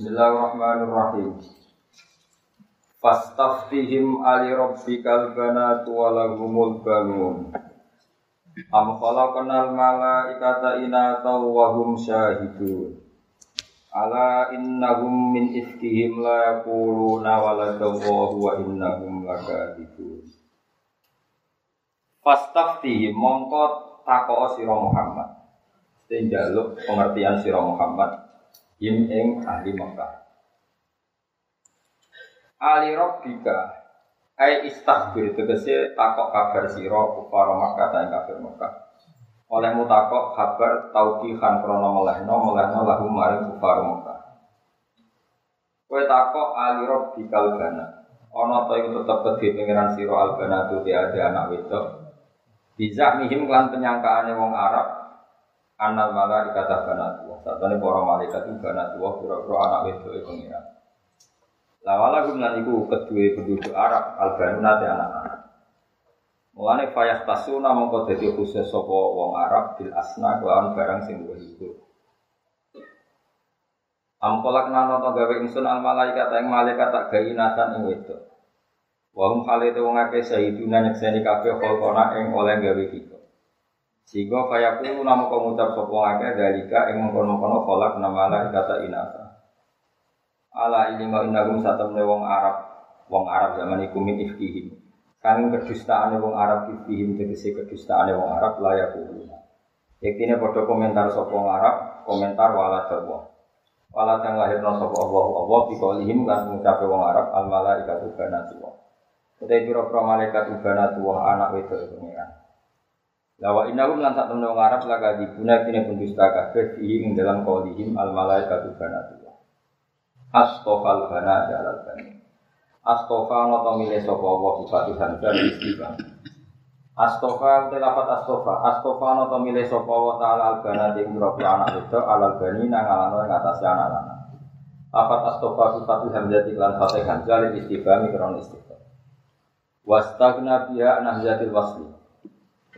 Bismillahirrahmanirrahim. Fastaftihim ali rabbikal banatu wa lahumul banun. Am khalaqnal malaikata inata wa hum syahidun. Ala innahum min ifkihim la yaquluna waladallahu wa innahum lakadzibun. Fastaftihim mongko takoo sira Muhammad. Sing njaluk pengertian sira Muhammad him ing ahli Mekah. Ali Rabbika ai istaghfir tegese takok kabar sira para Mekah ta kafir Mekah. Oleh mutakok kabar tauqihan krana melehno melehno lahu maring kufar Mekah. Kowe takok ali Rabbikal gana. Ana ta iku tetep kedhe pengiran sira al tu ada anak wedok. Bisa mihim lan penyangkaane wong Arab Anal malaikat banat tua. Satane para malaikat itu banat tua pura-pura anak wedok e pengiran. Lawala gumlan iku kedua penduduk Arab albanuna te anak-anak. Mulane fayah tasuna mongko dadi khusus sapa wong Arab bil asna kelawan barang sing luwih iku. Amkolak nano to gawe ingsun al malaikat ing malaikat tak gawe nasan ing wedok. Wa hum khalite wong akeh sahiduna nyekseni kabeh ing oleh gawe kita. Sehingga kaya kulo nama kau ngucap sopo ngake dalika ing mengkono-kono kolak nama lah kata inasa. Ala ini mau inagum satemne wong Arab, wong Arab zaman iku min ifkihim. Kanging kedustaane wong Arab ifkihim tegese kedustaane wong Arab layak kulo. Yektine padha komentar sopo Arab, komentar wala dawa. Wala kang lahirna sapa Allah Allah biqaulihim kan ngucape wong Arab al malaikatu banatu. Utai pira-pira malaikat banatu anak wedok pengiran. Lawa innahum lan sak wong Arab laga dibuna kene pendusta kabeh ing dalam qaulihim al malaikatu banatullah. Astofal bana jalal bani. Astofa noto mile sapa wa sifat hamzah istiqam. Astofa telafat astofa. Astofa noto mile sapa wa taala al bana ing gropi anak itu alal bani nang alano ing atase anak lanang. Lafat astofa sifat hamzah iklan fatih hamzah istiqam ikron istiqam. Wastagna biha nahzatil wasli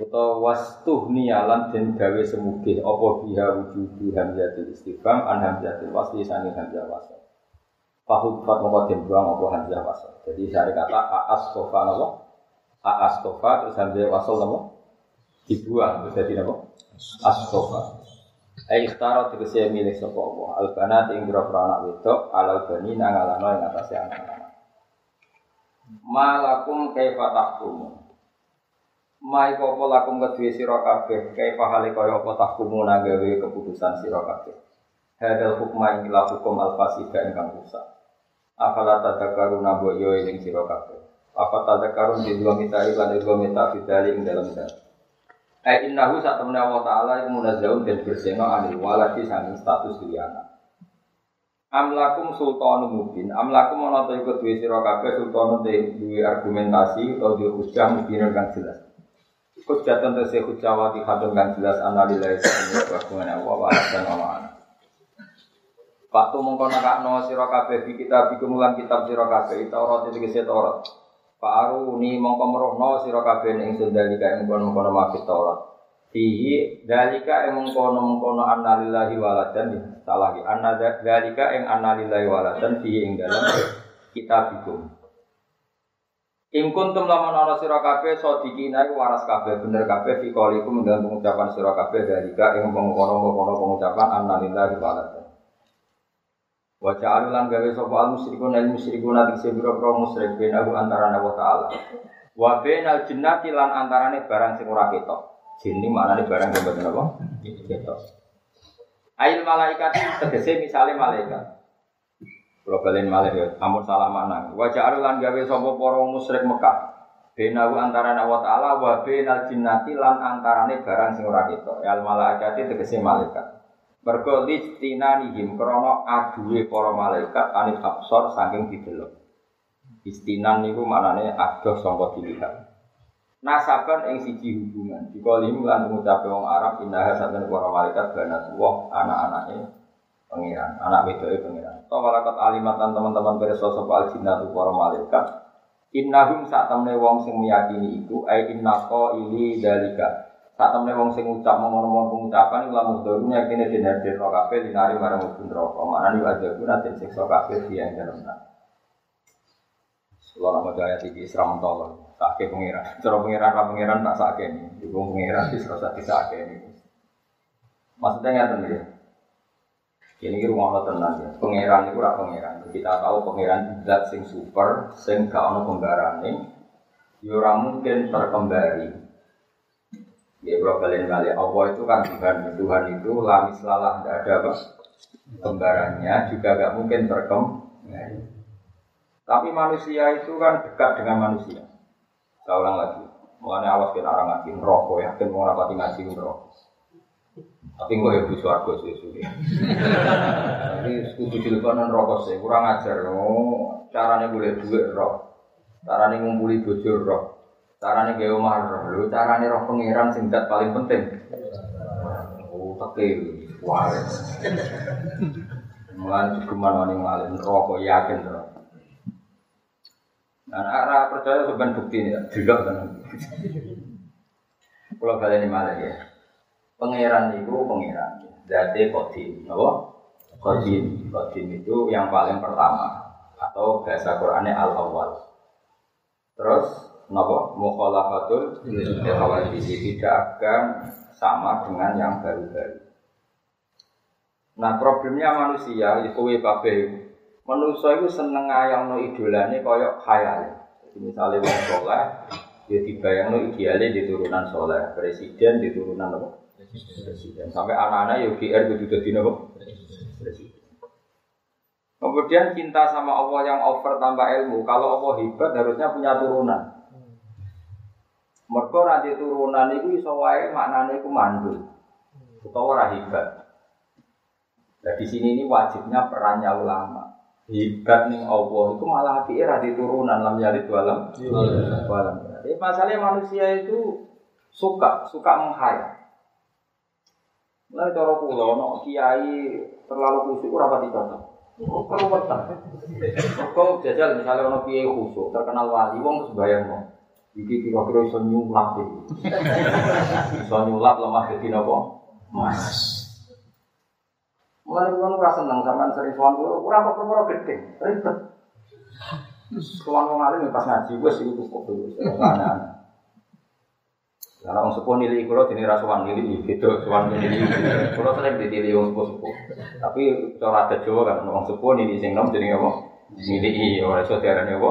utawa wastuh nialan dan gawe semugih apa biha wujudu hamzatil istifham an hamzatil wasli sani hamzah wasl. Fahud fat mongko den buang apa hamzah wasl. Jadi saya kata aas tofa napa? Aas tofa terus hamzah wasl napa? Dibuang terus jadi napa? Astofa. Ai ikhtara tegese milih sapa Allah. Al banat ing wedok alal bani nang ing atase anak-anak. Malakum kaifa Mai kopo lakum kedue sira kabeh, kae pahale kaya apa tahkumu gawe keputusan sira kabeh. Hadal hukma ila hukum al fasida ingkang rusak. Afala tadakkaru nabo yo ing sira kabeh. Apa tadakkarun di dua mita lan di dua mita fidali ing dalam zat. Ai innahu sak temne Allah taala munazzahun dan berseno anil waladi sanging status liyana. Amlakum sultanun mubin, amlakum ana ta iku duwe sira kabeh sultanun argumentasi atau duwe hujah mubin jelas. Hujjatun tese hujjawati hadun kan jelas analilai sa'ini Bahkuman Allah wa dan aman Waktu mongko nakakno sira kabeh di kita bikumulan kitab sira kabeh. Taurat iki kese Taurat. Pak Aruni mongko merohno sira kabeh ing sundalika ing kono-kono mafit Taurat. Fihi dalika ing mongkono-mongkono annalillahi waladan. Salah anna dalika ing annalillahi waladan fihi ing dalam kitab bikum In kuntum lamun ana sira kabeh sadikina iku waras kabeh bener kabeh fi qaulikum dengan pengucapan sira kabeh dalika ing mengkono-mengkono pengucapan annalillahi wa ta'ala. Wa ja'alulan gawe sapa al musyrikun al musyrikun ati sebiro-biro musyrik ben aku antara wa ta'ala. Wa bainal jinnati lan antarane barang sing ora ketok. Jin iki maknane barang sing boten apa? Ketok. Ail malaikat tegese misale malaikat. Kalau balen malih ya, amun salah mana. Wajah arulan gawe sapa para musyrik Mekah. Benahu antara Allah Ta'ala wa benal jinnati lan antarane barang sing ora ketok. Al malaikati tegese malaikat. Mergo listinanihim krana aduwe para malaikat anil absor saking didelok. Istinan niku maknane adoh sangka dilihat. Nasaban ing siji hubungan. Jika limu lan ngucape wong Arab indah saben para malaikat banatullah anak-anake pengiran, anak itu pengiran. Atau walakat alimatan teman-teman sopo al jinnatu para malaikat. Innahum saat temne wong sing meyakini itu, ay innako ili dalika. Saat temen wong sing ngucap ngomong-ngomong pengucapan iku lamun dorunya kene den hadir ro kabeh dinari marang mubun neraka. Mana ni wajah guna den siksa kabeh dia yang dalam Kalau nama jaya tinggi tolong, sakit pengiran. Cara pengiran, ra pengiran tak sakit ini. Ibu pengiran di serasa sakit ini. Maksudnya nggak ya. Ini rumah Allah tenang ya. Pengiran itu rak pengiran. Kita tahu pengiran zat sing super, sing gak ono pembarane. Ya mungkin terkembari. Ya kalau kalian kali Allah itu kan Tuhan. Tuhan itu lamis lalah tidak ada apa kembarannya juga gak mungkin terkembari. Tapi manusia itu kan dekat dengan manusia. Saya ulang lagi. Mulanya awas kita orang ngaji merokok ya, kan mau rapati ngaji merokok. Tapi gue ya butuh suarga sih sudah. Tapi kudu teleponan rokok sih, kurang ajar. Oh, caranya boleh duit roh, caranya ngumpuli bojo roh, caranya gawe omah roh. Lu caranya roh pangeran sing paling penting. Oh, tapi wah. Mulai cukuman wani ngalih rokok yakin roh. Nah, arah percaya sebenarnya bukti ini, juga kan. Kalau kalian ini malah ya, pangeran itu pangeran, jadi kodim, apa? Kodim, kodim itu yang paling pertama atau bahasa Qurannya al awal. Terus, nopo mukhalafatul awal tidak akan sama dengan yang baru-baru. Nah problemnya manusia, itu kabeh Manusia itu seneng no idolane koyok khayal. Jadi misalnya wong dia dibayang no idealnya di turunan soleh, presiden di turunan apa? Presiden. Sampai anak-anak ya GR itu jadi? Presiden. Kemudian cinta sama Allah yang over tanpa ilmu. Kalau Allah hebat harusnya punya turunan. Mereka nanti turunan itu iso wae maknane iku mandul. Utawa ora hebat. Nah di sini ini wajibnya perannya ulama hebat nih Allah itu malah hati era di turunan lam yari alam alam jadi masalahnya manusia itu suka suka menghayal Mulai cara pulau, no kiai terlalu khusyuk ora pati cocok. Oh, perlu wetan. Kok jajal misalnya ono kiai khusyuk terkenal wali, wong terus bayang no. Iki kira-kira iso nyulap iki. Iso nyulap lemah dadi napa? Mas. Mulai kulo ora seneng sampean sering sowan kulo, ora apa perkara gede, ribet. Sowan wong alim pas ngaji wis iku kok dulu aneh-aneh. Karena orang sepuh nilai kulo jenis rasuan nilai gitu, sowan nilai. Kulo sering ditili wong sepuh sepuh. Tapi cara ada Jawa kan orang sepuh nilai sing nom jadi apa? Nilai orang saudara nih apa?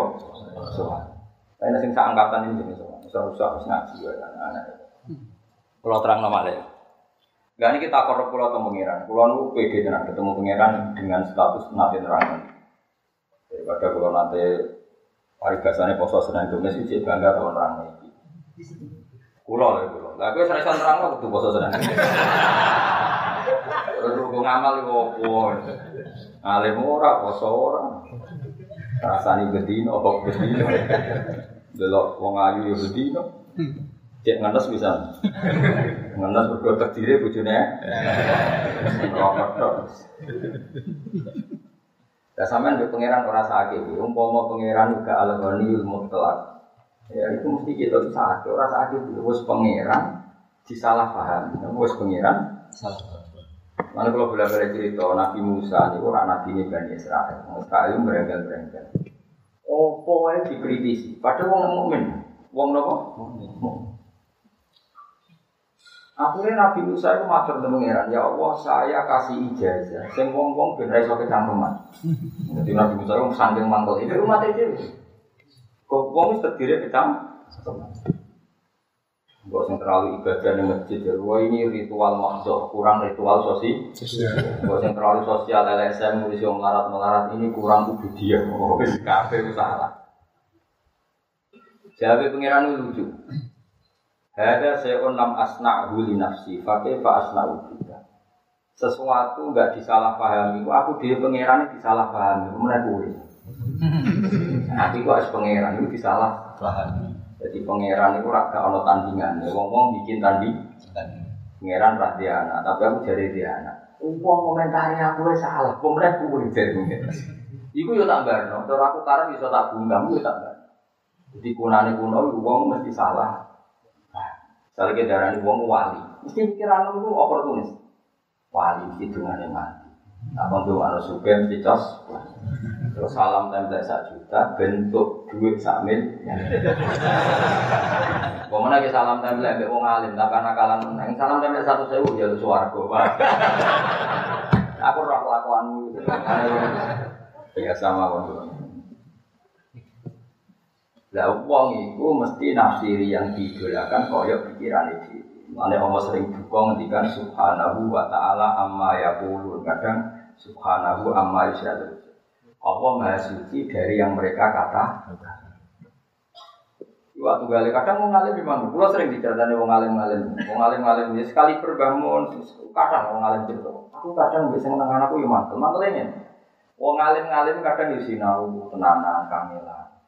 Sowan. Tapi nasi angkatan ini jenis sowan. Usah-usah harus ngaji ya aneh-aneh. Kulo terang nama lagi. Gak ini kita korup pulau atau pengiran. Pulau nu pede dengan ketemu pengiran dengan status nanti nerangan. Daripada pulau nanti paribasannya poso senang domes itu bangga kalau Pulau lah pulau. Gak gue sering nerang lo tuh poso senang. Terus ngamal itu apa? Ngalim ora poso ora. Rasani bedino, kok bedino. Delok wong ayu ya bedino. Cek ngantos bisa. Ngantos berdua terdiri bujune. Rokok. Ya sampean di pangeran ora sakit. Umpama pangeran juga al-ghaniyul mutlak. Ya itu mesti kita sakit, ora sakit. Wis pangeran disalah paham. Wis pangeran salah Mana kalau boleh balik cerita Nabi Musa ini orang Nabi ini Bani Israel. Israel berengkel-berengkel. Oh, pokoknya dikritisi. Padahal wong mukmin, wong nopo? Akhirnya Nabi Musa itu matur pangeran, ya Allah saya kasih ijazah, sing wong wong ben iso kecangkeman. Jadi Nabi Musa itu saking mangkel ini umat itu. Kok wong terdiri kecang? Gak usah terlalu ibadah di masjid ya. Wah ini ritual makso, kurang ritual sosial. Gak usah terlalu sosial LSM, yang melarat melarat ini kurang ubudiyah. Oh, kafe salah. Jadi pangeran lucu. Hada se'un lam asna'hu li nafsi Fakih fa asna'u juga Sesuatu nggak disalahpahami Aku dia pangeran disalahpahami Mana gue Nanti kok as pangeran itu disalahpahami Jadi pangeran itu raga ono tandingan Ngomong bikin tanding Pangeran rah dia anak Tapi aku jadi dia anak Umpang komentarnya aku salah Pemerintah gue jadi Iku yo tak barno, cara aku taruh bisa tak bunggam, yo tak barno. Jadi kunane kuno, uang mesti salah. Misalnya kita darah wong wali, mesti pikiran itu oportunis. Wali mesti dungane mati. Apa tuh harus suka mesti cos. Terus salam template satu juta, bentuk duit samil. Ke mana ke salam template ambek wong alim, karena kalan menang. Salam template satu sewu ya suaraku. Aku roh kelakuanmu. Sama wong Lah wong iku mesti nafsiri yang didolakan koyok pikiran itu. Mane Allah sering buka ngendikan subhanahu wa ta'ala amma yaqulun. Kadang subhanahu amma yusyadun. Allah maha suci dari yang mereka kata. Waktu gali kadang mau ngalim di mana? Gua sering diceritakan wong ngalim ngalim, wong ngalim ngalim ini sekali perbangun, kadang wong ngalim cerita. Aku kadang bisa menang anakku ya mantel, mantel ini. Wong ngalim ngalim kadang di sinau tenanan kamilah.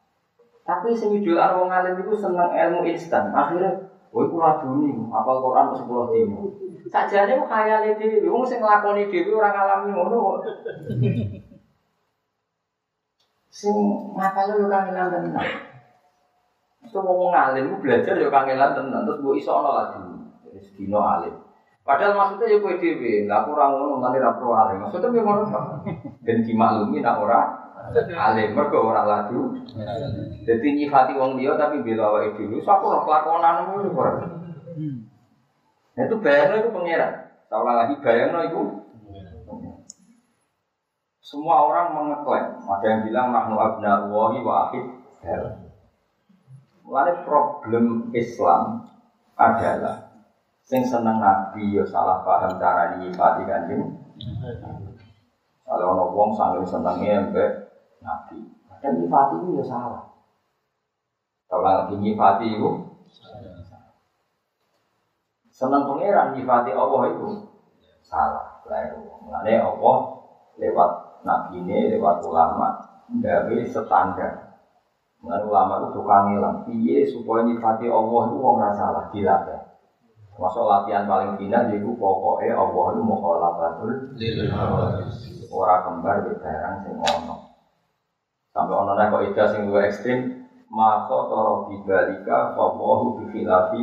Tapi sing jualan wong alim itu seneng ilmu instan. Akhirnya, woi kula duni, apal Quran ke sepuluh dino. Sajane kok khayale dhewe, wong sing nglakoni dhewe ora ngalami ngono kok. Sing ngapal yo kangelan tenan. Itu wong alim belajar yo kangelan tenan, terus mbok iso ana lagi. Wis dino alim. Padahal maksudnya ya kowe dhewe, lah aku ora ngono mane ra pro alim. Maksudnya yo ngono kok. Ben dimaklumi nak ora alim mergo ora laju. Jadi nyifati wong liya tapi bela awake dhewe. So aku ora kelakonan ngono. Nah itu bayangno itu pangeran. Saulah lagi bayangno itu. Semua orang mengeklaim, ada yang bilang nahnu abna'ullahi wa akhid Mulai problem Islam adalah sing seneng nabi yo salah paham cara nyifati kanjeng. Kalau ono wong sanggeng senenge mbek nabi, dan nyifati itu ya salah. Kalau lagi nyifati itu seneng pangeran nyifati Allah itu salah. Mulai Allah lewat nabi ini lewat ulama dari standar. Mengenai ulama itu tukang ngilang. Piye supaya nyifati Allah itu wong salah dilatih. Masuk latihan paling final jadi pokoknya Allah itu mukhalafatul orang kembar di barang sing ono. Sampai ono nek kok ida sing luwih ekstrim, maka toro bibalika fawahu bi khilafi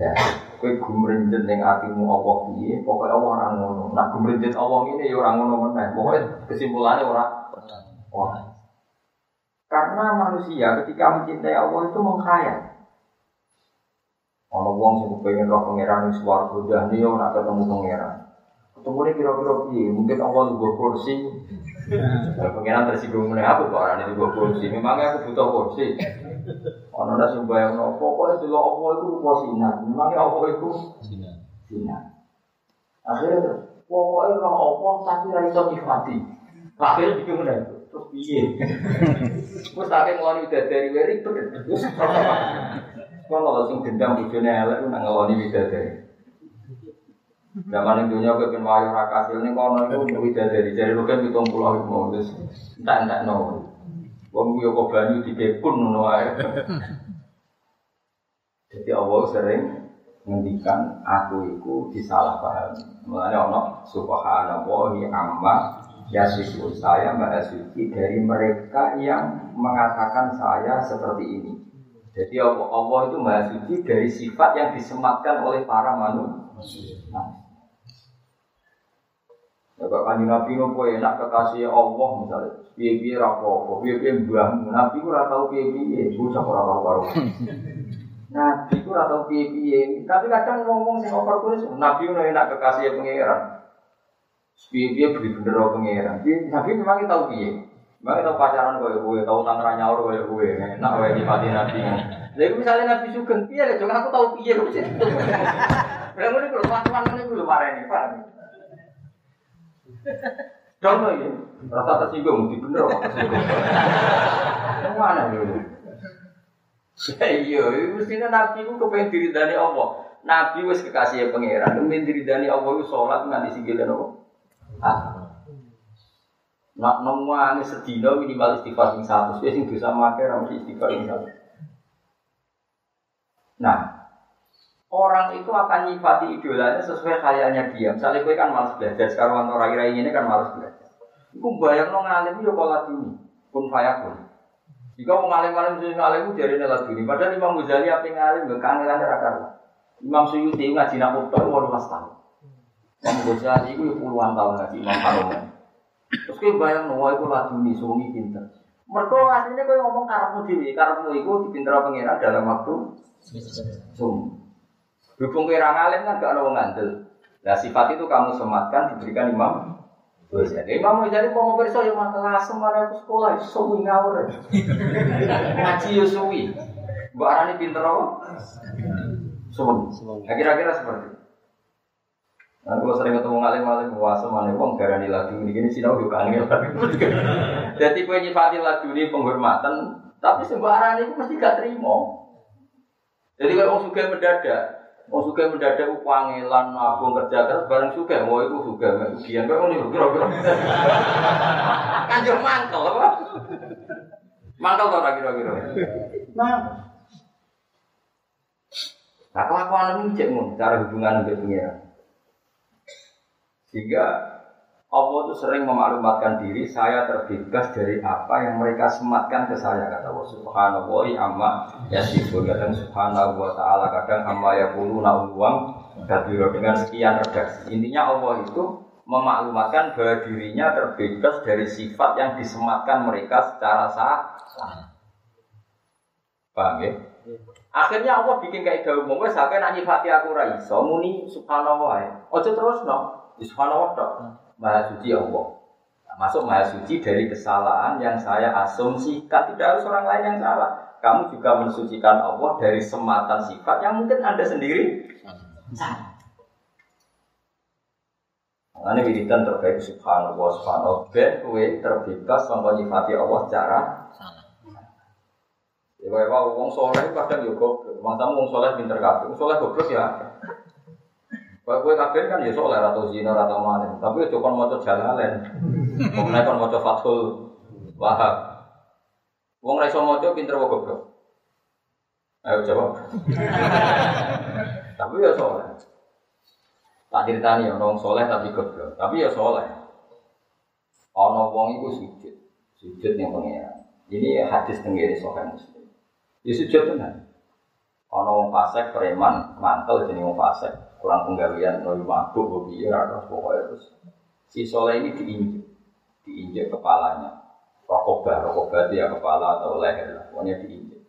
ya. Kowe gumrenjet ning atimu apa piye, pokoke Allah ora ngono. Nak gumrenjet Allah ngene ya ora ngono meneh. Pokoke kesimpulannya ora ora. Karena manusia ketika mencintai Allah itu mengkhayal. Ono wong sing pengen roh pangeran wis swarga dahne yo nak ketemu pangeran. Ketemu ini kira-kira piye? Mungkin Allah juga kursi. Ya pangeran tersinggung meneh aku kok orang itu juga kursi. Memangnya aku butuh kursi. Ono ndak sing bayangno pokoke dulu Allah itu rupa sinar. Memangnya Allah itu sinar. Akhirnya pokoknya roh Allah tapi ra iso nyifati. Akhirnya bikin meneh. Terus piye? Wes tak ngeloni dari weri Wes kalau sing dendam bojone elek nang ngeloni widadari. Zaman yang dunia gue pengen wayo rakasil ini kono itu widadari dari lu kan hitung pulau itu mau terus entah entah no. Wong gue kok banyu di bekun no Jadi Allah sering menghentikan aku itu disalah paham. Mulanya ono subhanallahi amma yasifu saya mbak suci dari mereka yang mengatakan saya seperti ini. Jadi Allah, Allah itu maha suci dari sifat yang disematkan oleh para manusia. Nah. Ya kok kanjeng Nabi ngopo enak kekasih Allah misalnya. Piye-piye ra apa-apa, piye-piye mbahmu. Nabi ku ora tau piye-piye, bocah ora karo-karo. Nabi ku ora tau piye-piye. Tapi kadang ngomong sing oportunis, Nabi ku enak kekasih pangeran. Piye-piye beli bener pangeran. Nabi memang tahu piye. Mbak kita pacaran gue gue, tahu tangan nyaur gue gue, nak gue di pati nabi. Jadi misalnya nabi sugeng, iya deh, aku tahu piye. Berapa ini kalau pacaran ini gue marah ini, pak. Dong ya, rasa tersinggung, di bener mana ya? Iya, mestinya nabi itu kepengen diri dari Allah. Nabi wes kekasih pangeran, kepengen diri dari Allah itu sholat nggak disinggilin Allah. Ah, Nak nemuane sedina minimal istighfar sing satu, wis sing bisa make istighfar sing. Nah, orang itu akan nyifati idolanya sesuai kayaknya dia. Misalnya gue kan malas belajar, sekarang orang rai ini kan malas belajar. Iku bayang no ngalim yo pola dulu, pun fayakun. Jika mau ngalim ngalim sing ngalim itu jadi nela dulu. Padahal Imam Ghazali apa ngalim gak kangelan ra karuan. Imam Suyuti ngaji nak utuh walulas tahun. Imam Ghazali itu puluhan tahun ngaji Imam Haromen. Terus kita bayang nuwa itu lagi nih sungi pinter. Mereka aslinya kau ngomong karepmu dewi, karepmu itu dipinter pengira dalam waktu sungi. Berhubung kira ngalim kan gak ada wong ngandel. Nah sifat itu kamu sematkan diberikan Imam Ghazali. Imam Ghazali mau mau perso ya masalah semana aku sekolah suwi ngawur. Ngaji yo suwi. Mbak Arani pinter apa? Suwi. Nah, kira-kira seperti itu. Nah, kalau sering ketemu ngalim ngalim mana wong darani lagu ini gini sinau juga angel. Jadi kue nyifati lagu ini penghormatan, tapi sembarangan itu mesti gak terima. Jadi kalau orang suka mendadak, orang suka mendadak upangelan nabung kerja keras bareng suka, mau itu suka, ujian kau ini kira-kira. Kanjeng mangkel apa? Mangkel tau kira-kira? Mangkel. Nah kelakuan ini cek cara hubungan dengan pengiran. Sehingga Allah itu sering memaklumatkan diri, saya terbebas dari apa yang mereka sematkan ke saya kata Allah Subhanahu wa amma yasifun kadang Subhanahu wa taala kadang amma yaquluna uwam kadiro dengan sekian redaksi. Intinya Allah itu memaklumatkan bahwa dirinya terbebas dari sifat yang disematkan mereka secara sah. Paham ya? Akhirnya Allah bikin kayak umum, wes sampai nak nyifati aku ra iso muni subhanallah. Ojo terus no. Subhanallah dok. Maha suci Allah. Nah, masuk maha suci dari kesalahan yang saya asumsikan tidak harus orang lain yang salah. Kamu juga mensucikan Allah dari sematan sifat yang mungkin anda sendiri salah. Ini wiridan terbaik subhanallah subhanallah ben terbebas sama nyifati Allah secara Ya kaya wong soleh kadang yo goblok. Masa wong soleh pinter kabeh. Wong soleh goblok ya. Kaya kowe kabeh kan ya soleh atau zina atau maling. Tapi ya cuma maca jalalen. Wong nek kon maca Fathul Wahab. Wong ra iso maca pinter wae goblok. Ayo jawab. Tapi ya soleh. Tak ceritani ya wong soleh tapi goblok. Tapi ya soleh. Ana wong iku sujud. Sujud yang pengen. Ini hadis tenggiri sokan muslim. Ya sujud tenan. Ana wong fasik preman mantel jenenge wong fasik, kurang penggawean noy mabuk kok piye ora pokoke terus. Si soleh ini diinjek, diinjek kepalanya. Rokobah, rokobah dia kepala atau leher lah, pokoknya diinjek.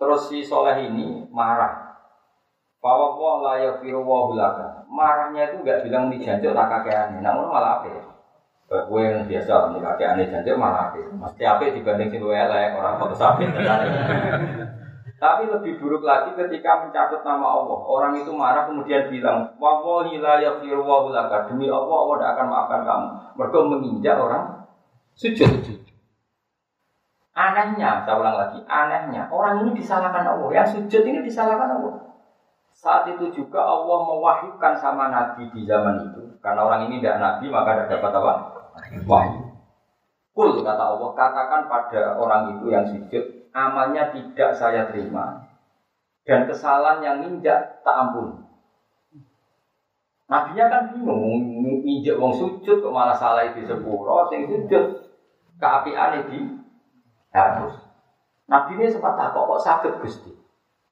Terus si soleh ini marah. Bahwa Allah la yafiru wa hulaka. Marahnya itu enggak bilang di janjuk tak kakean, namun malah apa ya? Gue yang biasa nih kakek aneh malah ape. Mesti ape dibanding sing elek orang foto sapi. Tapi lebih buruk lagi ketika mencabut nama Allah. Orang itu marah kemudian bilang, Wallahi la yaghfiru wa laka. Demi Allah, Allah tidak akan maafkan kamu. Mereka menginjak orang sujud. Anehnya, saya ulang lagi, anehnya orang ini disalahkan Allah. Yang sujud ini disalahkan Allah. Saat itu juga Allah mewahyukan sama Nabi di zaman itu. Karena orang ini tidak Nabi, maka tidak dapat apa? wahyu. Kul kata Allah, katakan pada orang itu yang sujud, amalnya tidak saya terima. Dan kesalahan yang injak tak ampun. Nabinya kan bingung, injak wong sujud kok malah salah itu sepuro, sing sujud keapian di harus. Nabi ini sempat tak kok sakit gusti.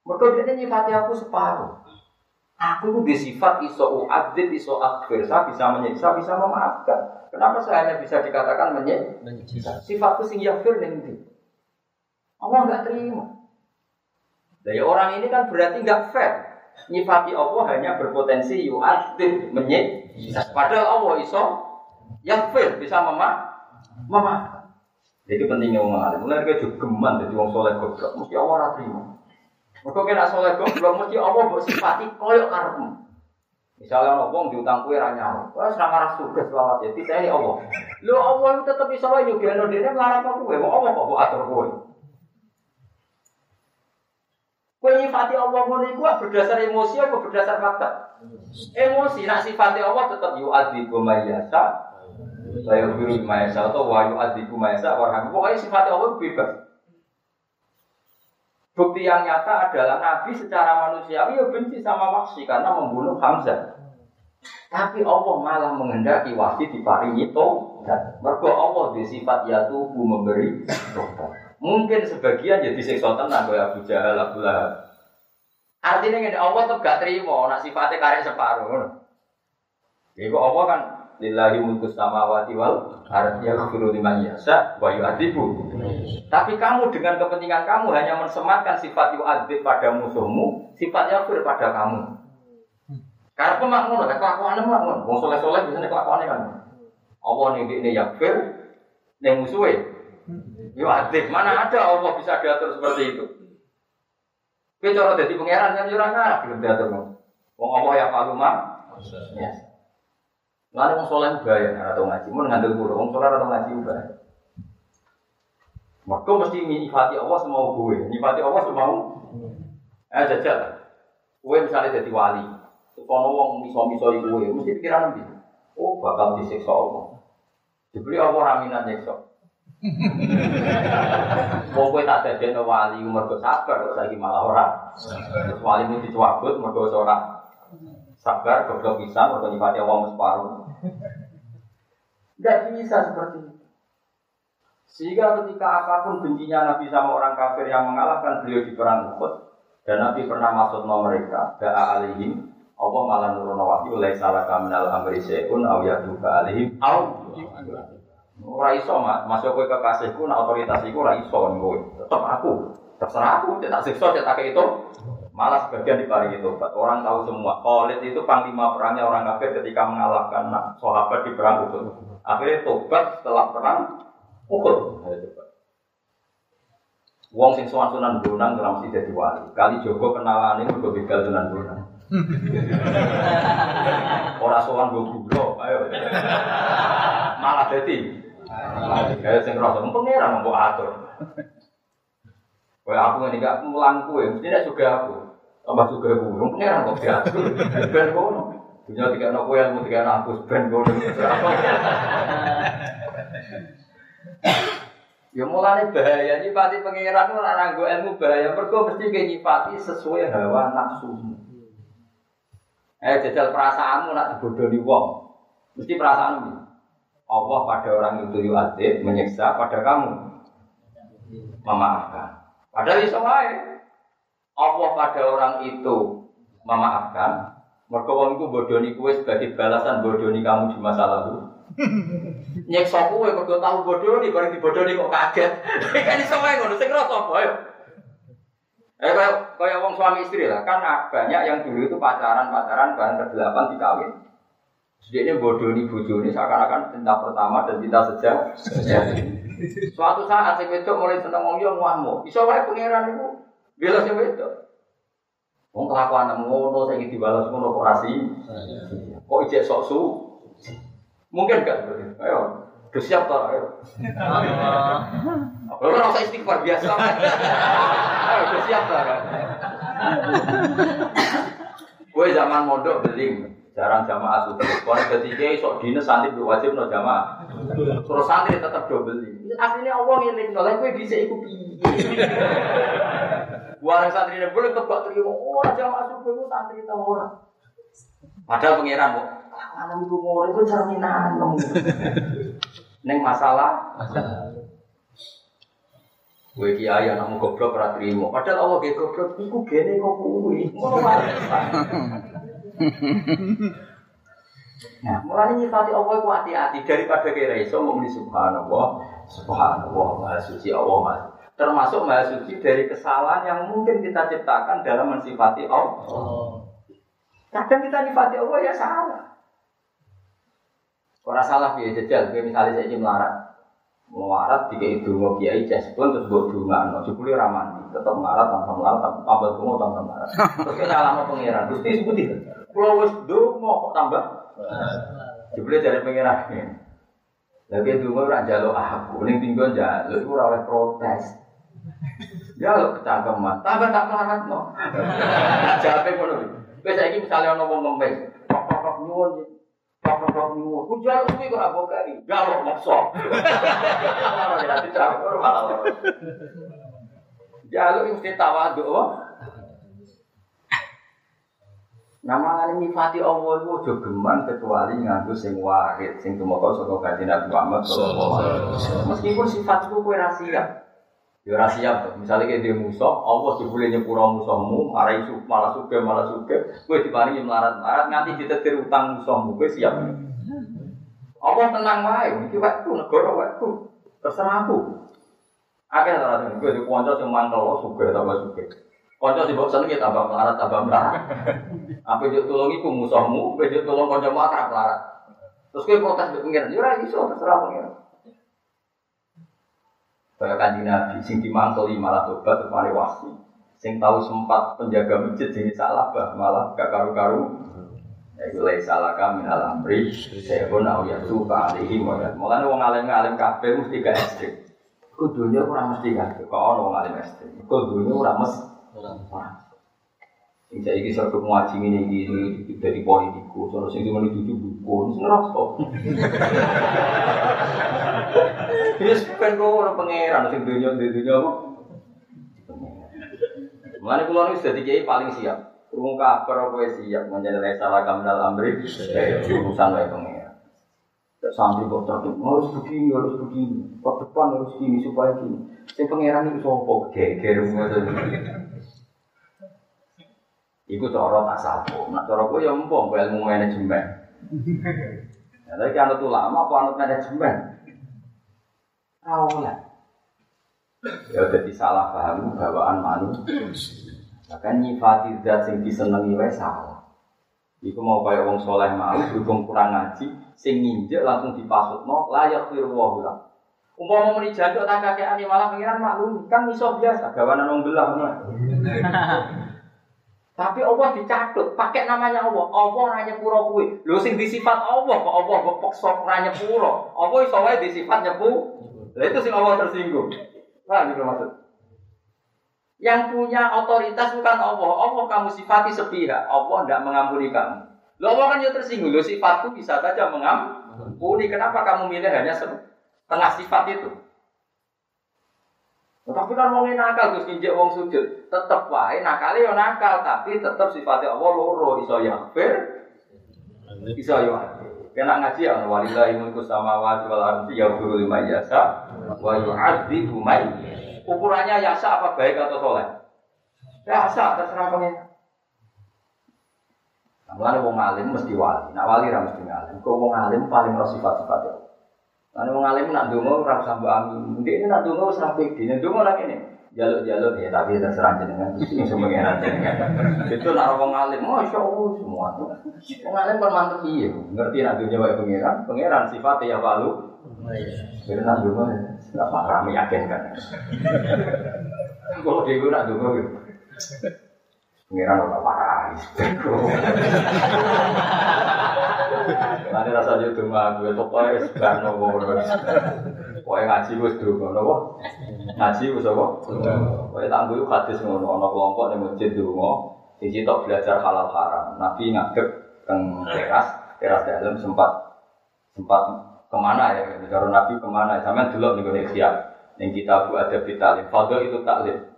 Mereka dia nyifati aku separuh. Aku itu sifat iso uadzib, iso akhir. Saya bisa menyiksa, bisa memaafkan. Kenapa saya hanya bisa dikatakan menyiksa? Sifatku sing yaghfir ning Allah nggak terima. Dari orang ini kan berarti nggak fair. Nyifati Allah hanya berpotensi yu'adzib, menyiksa. Padahal Allah iso yaghfir, bisa mema memaafkan. Jadi pentingnya orang alim. Mulai dia juga geman, jadi orang soleh goblok. Mesti Allah terima. Mereka kena soleh belum mesti Allah buat sifati koyok karepmu. Misalnya Allah wong diutang kue ranya, wah serang arah sudah selawat ya, tidak ini Allah. Lo Allah itu tetap bisa wae lo dia melarang aku kue, mau Allah kok atur kue. Kue nyifati Allah mau nih berdasar emosi apa berdasar fakta? Emosi, nak sifati Allah tetap yu adi mayasa, saya biru mayasa atau wayu adi mayasa warham. Pokoknya sifati Allah bebas. Bukti yang nyata adalah Nabi secara manusiawi ya benci sama Wahsy karena membunuh Hamzah. Tapi Allah malah menghendaki Wahsy diparingi tobat. Mergo Allah di sifat ya tubuh memberi tobat. Mungkin sebagian jadi siksa tenang kayak Abu Jahal, Abu Lahab. Artinya ngene Allah tuh gak terima nak sifatnya karek separuh. Kok Allah kan lillahi mulku samawati wal ardi yaghfiru liman yasha wa yu'adzibu. Tapi kamu dengan kepentingan kamu hanya mensematkan sifat yu'adzib pada musuhmu, sifat yaghfir pada kamu. Karena pemak ngono, kelakuannya mak ngono. Wong soleh-soleh biasanya kelakuannya kan. Allah nih ini yaghfir, nih musuhnya. Yu'adzib, mana ada Allah bisa diatur seperti itu. Kowe cara dadi pangeran kan ngarep belum diatur. Wong Allah ya kaluma. Ya. Lalu wong soleh bahaya atau ngaji, mun ngandel kulo, wong soleh atau ngaji bahaya. Maka mesti nyifati Allah semau gue, nyifati Allah semau. Eh jajal, gue misalnya jadi wali, kalau wong miso-miso gue, mesti pikiran nanti, oh bakal disiksa Allah. Dibeli Allah raminan nyiksa. Wong kowe tak dadekno wali mergo sabar kok saiki malah ora. Terus wali mu dicuwabut mergo ora sabar goblok bisa mergo nyifati wong separuh. Enggak bisa seperti itu. Sehingga ketika apa pun bencinya Nabi sama orang kafir yang mengalahkan beliau di perang Uhud dan Nabi pernah masuk nomor mereka, da'a alihim, Allah malah nurun wahyu, lai salah kaminal amri se'un, aw yaduka alihim, aw Ora iso masuk kowe kekasihku, nak otoritas iku ora iso kowe. Tetep aku, terserah aku, tak siksa, tak itu. Malah sebagian diparingi tobat. Orang tahu semua. Khalid itu panglima perangnya orang kafir ketika mengalahkan nah, sahabat di perang Uhud. Akhirnya tobat setelah perang Uhud. Wong sing sowan Sunan Bonang dalam si dadi wali. Kali Joko kenalane mergo begal Sunan Bonang. Ora sowan go gula, ayo. Malah dadi Kayak sing rasa pengiran mbok atur. Kayak aku ini gak mulang kue, mesti nek juga aku. Tambah juga aku, wong pengiran kok diatur. Ben kono. Dunia tiga anak kue, ilmu tiga aku, ben kono. Ya mulane bahaya nyifati pengiran ora nanggo ilmu bahaya. Mergo mesti ke nyifati sesuai hawa nafsu. Eh jajal perasaanmu nak dibodohi wong. Mesti perasaanmu. Allah pada orang itu yu'adzib, menyiksa pada kamu. Memaafkan. Padahal iso wae. Allah pada orang itu memaafkan. Mergo wong iku bodoni kowe sebagai balasan bodoni kamu di masa lalu. Nyeksa kowe mergo tahu bodoni, bareng dibodoni kok kaget. kan iso wae ngono, sing rasa apa ayo. Eh kayak kayak wong suami istri lah, kan banyak yang dulu itu pacaran-pacaran bahan ke-8 dikawin. Bodoh ini bodoh ini seakan-akan cinta pertama dan cinta sejak. Suatu saat si itu mulai seneng wong yo ngamu. Iso wae pangeran itu bela si itu. Wong kelakuan ngono saya dibalas ngono kok rasi. Kok ijek sok su? Mungkin gak Ayo, udah siap tak? Ayo. Lo kan usah istighfar biasa. Ayo, udah siap tak? Gue zaman mondok beli jarang jamaah subuh. Kalau ketiga sok dinas santri wajib no jamaah. Terus santri tetap double ini. Akhirnya Allah ngiling no, gue bisa ikut. Buang santri ini boleh tebak terima. Oh jamaah subuh itu santri tahu orang. Padahal pangeran kok. Anak ibu mau itu cerminan. Neng masalah. Gue kiai anakmu goblok ora trimo. Padahal Allah ge goblok iku gene kok kuwi. Ngono Nah, mulai nyifati Allah itu hati-hati daripada kira iso muni subhanallah, subhanallah, maha suci Allah maha termasuk maha suci dari kesalahan yang mungkin kita ciptakan dalam mensifati Allah. Kadang kita nyifati Allah ya salah. Orang salah dia jajal, kayak misalnya saya melarat, melarat tiga itu mau kiai pun terus buat dunga, no jebule ramani, tetap melarat tanpa melarat, tambah dunga tanpa melarat. Terus kita lama pengiran, terus disebut kalau wis mau kok tambah. Jebule dari pengiran. Lagi dungo ora njaluk aku, ning tinggal njaluk iku ora oleh protes. Lo kecangkeman, tambah tak melarat no. Jawabe ngono. Wis saiki misale ana wong ngemis, kok nyuwun jaluk kuwi kok ora bokai. Jaluk. Jaluk Nama nyifati Allah itu udah geman kecuali nganggu sing wahid, sing tumeka saka kanjeng Nabi Muhammad sallallahu alaihi wasallam. Meskipun sifat itu kowe ra siap. Ya ora siap tuh. Misalnya kayak dia musuh, Allah boleh nyepuro musuhmu, marah isu, malah suke, malah suke, gue diparingi melarat-melarat nganti ditetir utang musuhmu, gue siap. Allah tenang wae, iki waktu negara waktu. Terserah aku. Akeh ora sing gue di kanca sing mangkel suke tambah suke. Kanca sing mbok senengi tambah melarat tambah melarat. Apa yo tulung iku musuhmu, kowe yo tulung kancamu akrab melarat. Terus kowe protes mbek pengiran, yo ora iso terserah pengiran. Kaya kanji Nabi, sing dimantuli malah tobat kemarin wasi. Sing tahu sempat penjaga masjid jadi salah bah malah gak karu-karu. Ya itu lay salah kami dalam amri. Saya pun tahu ya suka alihi moyat. Mulanya wong alim alim kafe mesti gak ekstrim. Kudunya kurang mesti gak. Kau orang alim ekstrim. Kudunya kurang mesti. Sing saiki serta ngaji ini iki dari politikus, terus sing cuma dituju buku, sing ngerasa. Wis ben kok ora pangeran sing dunya dunya apa? Mulane kula niku dadi kiai paling siap. Krungu kabar kowe siap menjadi salah kamdal amri, urusan wae pangeran. Sampai kok tapi harus begini, harus begini, Pak depan harus gini supaya gini. Sing pangeran itu sopo geger ngoten. Iku cara tak sapo. Nak cara kowe ya empong ilmu manajemen. Ya, tapi kan anut ulama apa anut manajemen? Awalnya. Ya jadi salah paham bawaan manusia. Bahkan nyifati zat sing disenengi wae salah. Iku mau kaya wong soleh mau berhubung kurang ngaji, sing nginjek langsung dipasutno layak firwahu lah. Umpama muni jancuk tak kakeane malah pengiran maklum kan iso biasa gawanan wong belah Tapi Allah dicatut, pakai namanya Allah. Allah ora nyepuro kuwi. Lho sing disifat Allah kok Allah kok peksa ora nyepuro. Allah iso wae disifat nyepu. Lah itu sing Allah tersinggung. Paham gitu maksud? Yang punya otoritas bukan Allah. Allah kamu sifati sepihak. Allah tidak mengampuni kamu. Lo Allah kan ya tersinggung. Lo sifatku bisa saja mengampuni. Kenapa kamu milih hanya setengah sifat itu? Tapi kan wong nakal terus nginjek wong sujud, tetep wae nakale yo nakal, tapi tetep sifatnya Allah loro iso yaghfir iso yo Kena ngaji ya walillahi mulku samawati wal ardi yaghfiru liman yasha wa yu'adzibu man Ukurannya yasa apa baik atau soleh? Yasa terserah pengen. Mulane wong alim mesti wali, nak wali ra mesti ngalim. Kok wong alim paling ora sifat-sifat Karena wong alim nak donga ora usah mbok amin. Ndek nak ra pede. Nek donga lak kene. Jaluk-jaluk ya tapi terserah jenengan sing semua pengen jenengan. Itu nak wong alim, masya Allah semua. Wong alim kan mantep iya, ngerti nak dunia wae pangeran, pangeran sifatnya ya balu. Jadi nak donga enggak parah meyakinkan. Kalau dia nak donga gitu. Pangeran ora parah. Nanti rasa jadi donga gue pokoknya sebarno ngono. Pokoknya ngaji gue donga nopo. Ngaji gue apa? Pokoknya tangguh itu hadis ngono. Ono kelompok yang masjid donga. Siji tok belajar halal haram. Nabi ngadep teng teras, teras dalam sempat sempat ke mana ya? Karena Nabi ke mana? Sampai dulu nih gue siap. Yang kita buat ada talim. Fadl itu taklim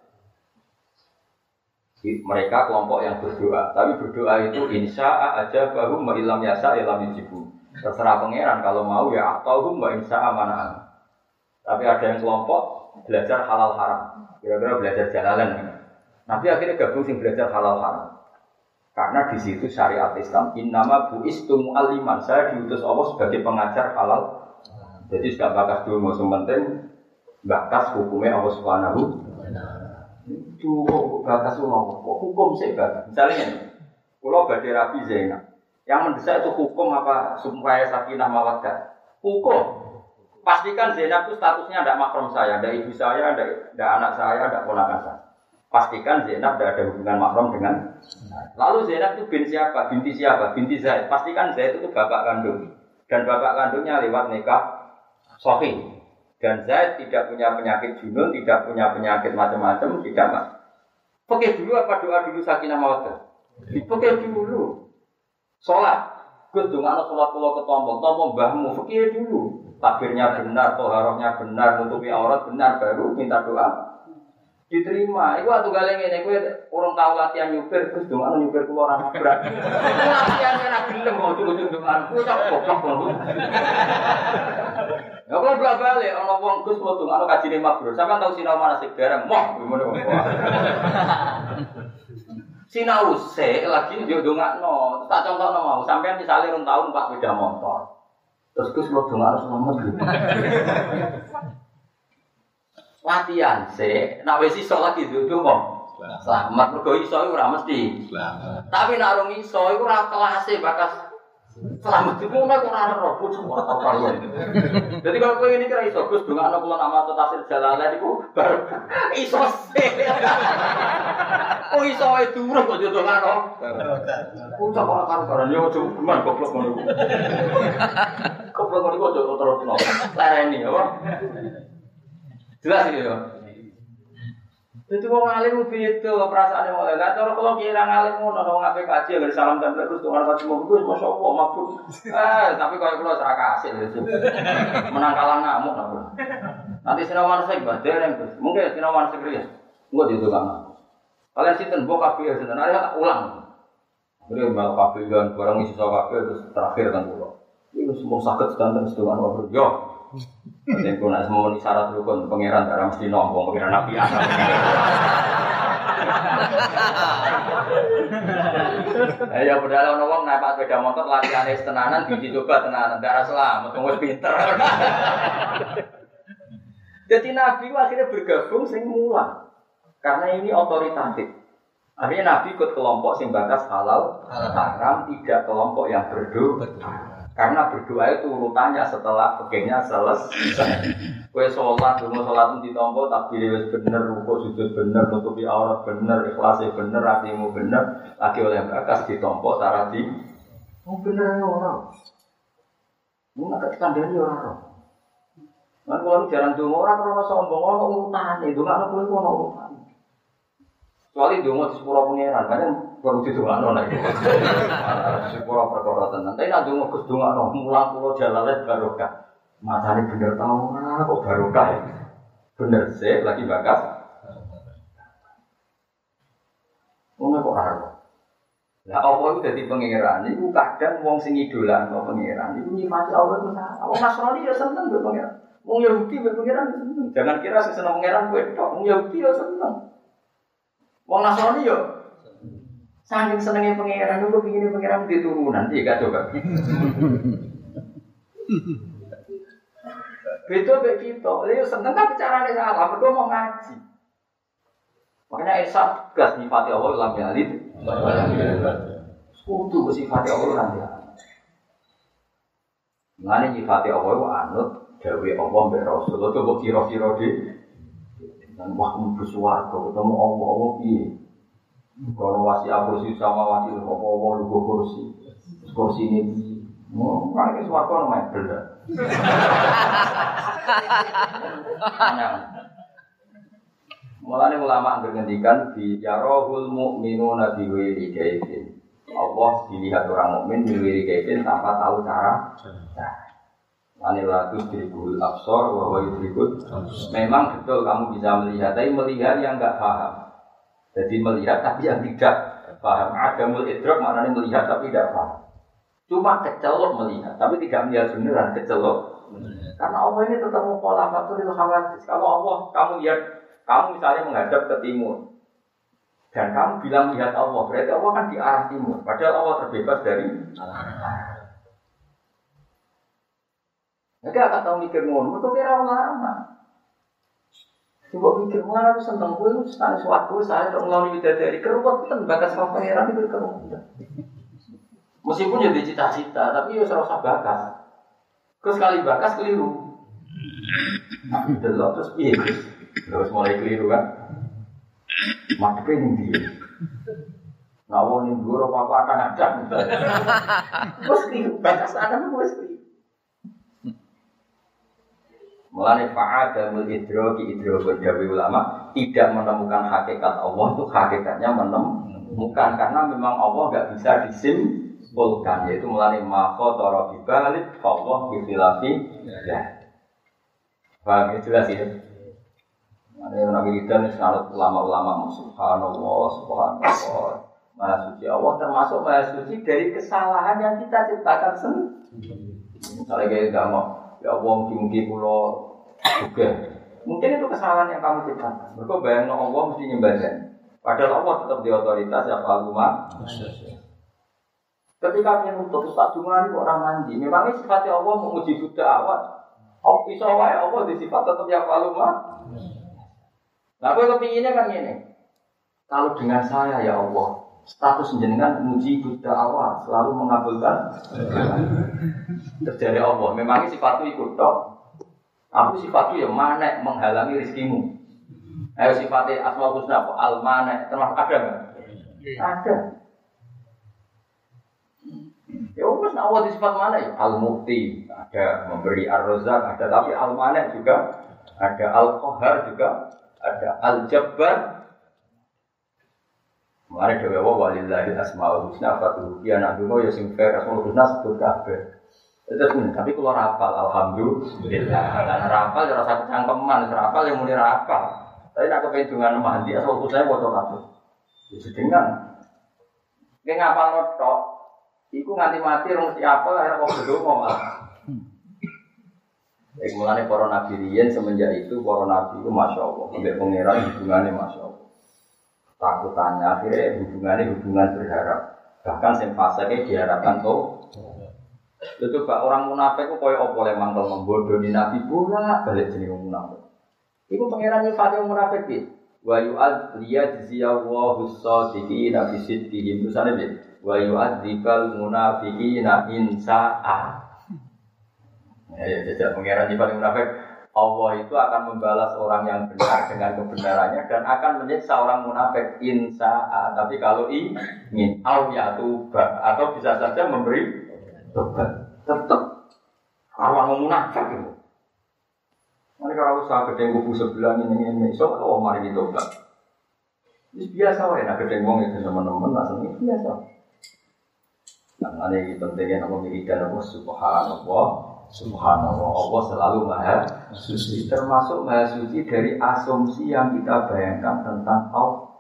mereka kelompok yang berdoa, tapi berdoa itu insya aja baru ma'ilam yasa ilam yajibu. Terserah pangeran kalau mau ya atau mbak insya amanah. Tapi ada yang kelompok belajar halal haram, kira-kira belajar jalalan. Nanti akhirnya gabung sing belajar halal haram. Karena di situ syariat Islam innama buistum aliman. Saya diutus Allah sebagai pengajar halal. Jadi sudah bakas dulu, penting bakas hukumnya Allah Subhanahu itu batas umum, hukum sih batas. Misalnya, kalau badai rapi Zainab, yang mendesak itu hukum apa supaya sakinah mawaddah? Hukum. Pastikan Zainab itu statusnya ada makrom saya, ada ibu saya, ada, anak saya, ada ponakan saya. Pastikan Zainab tidak ada hubungan makrom dengan Lalu Zainab itu bin siapa? Binti siapa? Binti Zaid. Pastikan Zaid itu bapak kandung. Dan bapak kandungnya lewat nikah sofi. Dan Zaid tidak punya penyakit junun, tidak punya penyakit macam-macam, tidak mas. Pakai dulu apa doa dulu sakinah mawaddah? Pakai dulu. Sholat. Gus dong anak sholat pulau ke tombol, tombol mbahmu, fakir dulu. Takbirnya benar, toharohnya benar, nutupi aurat benar, baru minta doa. Diterima. Iku waktu galeng ini, gue orang tahu latihan nyupir, Gus dong anak nyupir keluar anak berat. Latihan kena gelem mau cukup-cukup doa, gue cak goblok Ya kalau bolak balik, orang wong gus mau tunggu, kaji nih makbro. Sampai tahu sinau mana sih bareng, moh, gimana moh. Sinau se lagi dia dongak no, tak contoh no mau. Sampai misalnya rum tahun pak beda motor, terus gus mau dongak harus selamat gitu. Latihan se, nak wes iso lagi duduk kok. Selamat mergo iso ora mesti. Tapi nak rung iso iku ora kelas bakas Selamat itu naik orang roh, pucuk orang kalian. Jadi kalau kau ini kira iso, gus dengan anak pulau nama tetasil jalalan itu baru iso. Oh iso itu urut kok. Pucuk orang karu karuan, yo coba gimana goblok mau niku. Goblok mau niku jodoh terus no. Lereni apa? Jelas ini ya. Jadi wong alim beda perasaan yang mulai. Lah cara kalau kira ngalim ngono wong ape kaji agar salam tempel terus tuh orang kaji mau gue masya Allah mabuk. Eh tapi kalau kalau serak kasih itu menang kalah ngamuk lah. Nanti sinawan saya ibadah yang terus mungkin sinawan sekalian. Enggak di tukang. Kalian sinten mbok kabeh ya sinten ada ulang. Malah kabeh kan barang isi kabeh terus terakhir kan kula. Ini semua sakit sedanten sedungan wabar. Yo, Nanti pun nak semua syarat rukun pangeran tak mesti nombong pangeran nabi anak. Eh ya padahal ono wong naik sepeda motor latihan tenanan dicoba tenanan darah selamat wong pinter. Jadi Nabi akhirnya bergabung sing mula. Karena ini otoritatif. Akhirnya Nabi ikut kelompok sing batas halal, haram, tidak kelompok yang berdoa. Karena berdoa itu urutannya setelah pegangnya selesai. Kue sholat, rumah sholat itu ditompo, tapi wis bener, rukuk sujud bener, nutupi aurat bener, ikhlasnya bener, hatimu bener, lagi oleh bakas ditompo, cara di, oh bener ya orang. Ini nggak ketika dari orang. Nah, kalau jarang dulu orang kalau sombong, orang urutan, itu nggak ada pun orang urutan. Kecuali dulu di sepuluh pengiran, kan perlu didongakno nek. Sepuro perkara tenan. Tapi nek donga Gus dongakno mulang kula jalale barokah. Matane bener tau kok barokah ya. Bener sih lagi bakas. Wong kok ora Lah apa itu dadi pangeran iku kadang wong sing idolano pangeran iku nyifati Allah itu salah. Wong Nasrani ya seneng mbek pangeran. Wong Yahudi mbek pangeran seneng. Jangan kira sing seneng pangeran kowe tok. Wong Yahudi ya seneng. Wong Nasrani ya Saking senengnya pangeran, gue pingin pangeran di turunan, iya gak coba. Beda kayak gitu, dia seneng tapi caranya salah, berdua mau ngaji. Makanya Esa gas nyifati Allah lam yalid. Kudu sifati Allah lam yalid. Mengenai nyifati Allah itu anut Dawe Allah mbak Rasulullah coba kira-kira di dan wah bersuara ketemu Allah Allah piye kalau wasi kursi sama wasi apa apa lu kursi kursi ini mau kan suatu namanya beda. Mulane ulama bergantikan di yarohul mu'minuna nabi wiri kaifin. Allah dilihat orang mukmin di wiri kaifin tanpa tahu cara. Ane lagu dirikul absor bahwa dirikul. Memang betul kamu bisa melihat, tapi melihat yang enggak paham. Jadi melihat tapi yang tidak paham. Ada idrok maknanya melihat tapi tidak paham. Cuma kecelok melihat, tapi tidak melihat beneran kecelok. Karena Allah ini tetap mau pola itu khawatir. Kalau Allah kamu lihat, kamu misalnya menghadap ke timur, dan kamu bilang lihat Allah, berarti Allah kan di arah timur. Padahal Allah terbebas dari Jadi akan tahu mikir ngono, itu kira ulama. Coba pikir, mulai aku seneng gue, itu setara suatu saya dong ngelawan dari keruwetan bakas sama pangeran itu keruwetan. Meskipun jadi cita-cita, tapi ya serasa bakas. Terus sekali bakas keliru. Nah, delok terus piye Terus mulai keliru kan. Mati ini dia. Ngawon yang guru apa apa ada. Terus keliru bakas anak gue keliru. Mulane fa'adamul idroki idrokun dawi ulama tidak menemukan hakikat Allah itu hakikatnya menemukan karena memang Allah nggak bisa disimpulkan yaitu mulane mako toro bibalik Allah bifilafi ya. Paham jelas ya. Ada Nabi Ridwan sangat ulama-ulama subhanallah subhanallah Maha suci Allah termasuk maha suci dari kesalahan yang kita ciptakan sendiri. Misalnya kayak gak mau Ya Allah mungkin kulo juga. Mungkin itu kesalahan yang kamu ciptakan. Mereka bayang Allah mesti nyembahnya. Padahal Allah tetap di otoritas ya Pak Luma. Ketika dia nutup Ustaz Jumani orang mandi, memangnya sifatnya Allah menguji Buddha awal. Oh, bisa wae Allah di sifat tetap ya Pak Luma. Nah, gue kepinginnya kan ini. Kalau dengan saya ya Allah, status jenengan muji Buddha awal selalu mengabulkan terjadi Allah. Memangnya sifatku ikut dong. Aku sifatku ya mana menghalangi rezekimu. Ayo sifatnya asmaul husna apa? Al mana termasuk ada nggak? Ada. Ya wes nak Allah di sifat mana ya? Al mukti ada memberi ar rozak ada tapi al mana juga ada al kohar juga ada al jabbar Mari dewa wa walillahi asmaul husna fatuhu ya nak dulu ya sing fair asmaul husna sebut kabeh. Tapi kalau rapal alhamdulillah. Dan rapal ya rasa kecangkeman, rapal yang mulai rapal. Tapi nak kepengen dengan mandi asal saya foto kabeh. Ya sedengan. Kayak ngapal notok, Iku nganti mati rong mesti apal akhirnya kok bedongo malah. Mulane para nabi semenjak itu para nabi itu masya Allah, sampai pangeran hubungannya masya Allah. Takutannya akhirnya hubungannya hubungan berharap. Bahkan yang fasenya diharapkan tuh. Itu pak orang munafik itu koyo opo le mangkel membodoni nabi bola balik jenis munafik. Iku pangeran nyifati munafik iki. Wa yu'ad liyajziyahu as-sadiqina bi sidqihim. Terusane piye? wa yu'adzibal munafiqina in sa'a. Ya, ya, jajak pengiran di paling munafik. Allah itu akan membalas orang yang benar dengan kebenarannya dan akan menyiksa orang munafik. Insa tapi kalau ingin au ya tuba. Atau bisa saja memberi tobat. Tetap orang munafik itu. Nanti kalau usaha gede kubu sebelah ini ini so kalau mari tobat. Ini biasa ya nak gede wong itu teman-teman langsung ini biasa. Nah, ini pentingnya nama wiridan Allah subhanallah Subhanallah. Allah selalu maha suci. Termasuk maha suci dari asumsi yang kita bayangkan tentang Allah.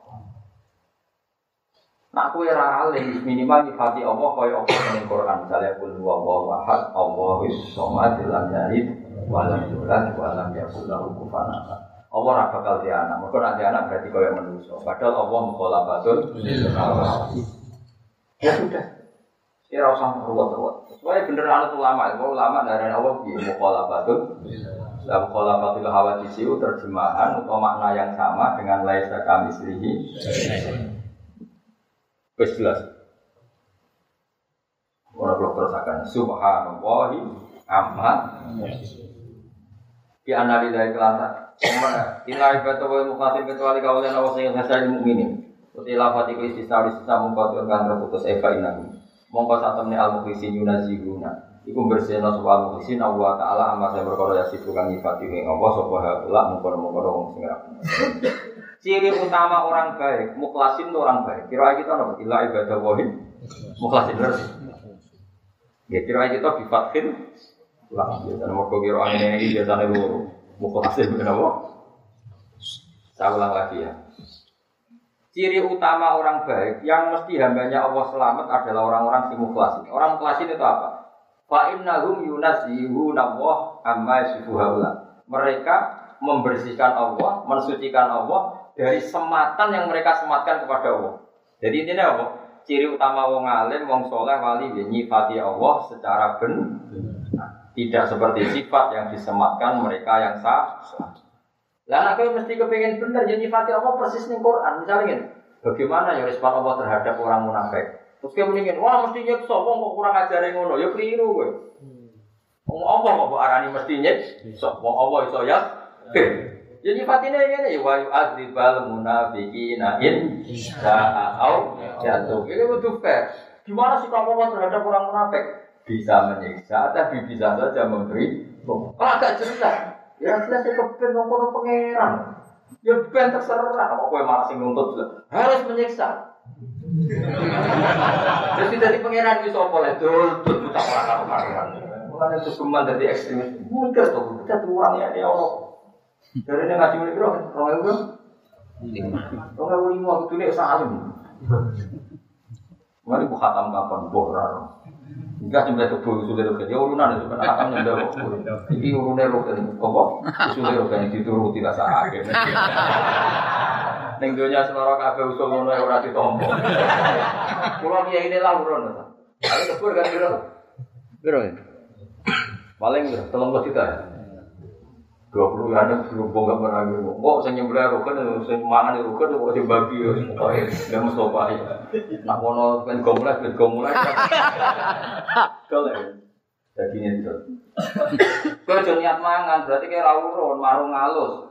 Nak kue alih minimal nyifati Allah kaya Allah dengan Quran? Misalnya kul huwa Allah wahad Allah somad lam yalid walam yulad walam yakul lahu kufuwan Allah ora bakal dia anak. Mergo nek anak berarti kaya manusia. Padahal Allah mukhalafatul Ya sudah. Ya usah ruwet-ruwet. Soalnya bener anut ulama, itu ulama dari awal di mukhalafatun. Dan mukhalafatul hawadisiu terjemahan atau makna yang sama dengan laisa kami sendiri. Wes jelas. Orang belum terasakan. Subhanallahi amma. Di analisa kelasa. Inilah ibadah wa mukhatim kecuali kawalan awas yang hasil mukminin. Uti lafati ku istisna istisna mungkot kan terputus eva inakum mongko saat temen al mukhlisin yunazihuna iku bersihna sapa al mukhlisin Allah taala amma saya berkoro ya sifu kang nyifati ing Allah sapa haula mungkon-mungkon wong sing Ciri utama orang baik, mukhlasin orang baik. Kira kita apa? Ila ibadah wahid, mukhlasin terus. Ya kira kita bifatkin, lah. Dan mau kira ini biasanya lu mukhlasin kenapa? Saya ulang lagi ya. Ciri utama orang baik yang mesti hambanya Allah selamat adalah orang-orang si mukhlas Orang mukhlas itu apa? Fa innahum yunazihuna Allah amma yasifuhaula. Mereka membersihkan Allah, mensucikan Allah dari sematan yang mereka sematkan kepada Allah. Jadi intinya apa? Ciri utama wong alim, wong soleh, wali, ya, nyifati Allah secara benar. Tidak seperti sifat yang disematkan mereka yang sah. Lah aku mesti kepingin bener jadi nyifati Allah persis nih Quran. Misalnya gini, bagaimana ya respon Allah terhadap orang munafik? Terus dia mendingin, wah mesti nyekso, wong kok kurang ajar yang ngono, ya keliru gue. Wong Allah kok arani mesti nyekso, wong Allah iso ya. Jadi fatine ini ya wa yu'adzibal munafiqina in sa'au jatuh. Ini butuh fair. Gimana sih kamu terhadap orang munafik? Bisa menyiksa, tapi bisa saja memberi. Oh, agak jelas. Ya jelas saya kepen ngomong pangeran. Ya ben terserah. Kok kowe malah sing nuntut harus menyiksa. Jadi dari pangeran itu apa lah? Dul, dul, tak pernah pangeran. Bukan itu cuma dari ekstremis. Mungkin tuh, kita tuh orang ya dia orang. Dari ini ngaji mulai berapa? Orang itu lima. Orang itu lima itu nih salim. Mari buka khatam kapan? Bohrar. Enggak nyembelih kebo usulnya rogen. Ya urunan itu kan akan nyembelih kebo. Ini urunnya rogen. Apa? Usulnya rogen dituruti rasa akhir. Ning dunia seloro kabeh usul ngono ora ditompo. Kulo kiai ini lah urun. Tapi kebur kan kira. Kira ya? Paling kira telung juta ya. Dua puluh ya ada berhubung gak pernah gitu. Kok saya nyembelih roken, saya mangan di roken, kok saya bagi ya. Pokoknya dia mesti apa ya. Nah kono kan gomulai, kan gomulai. Kalau ya. Dagingnya itu. Kau jangan niat mangan, berarti kayak rawuron, marung halus.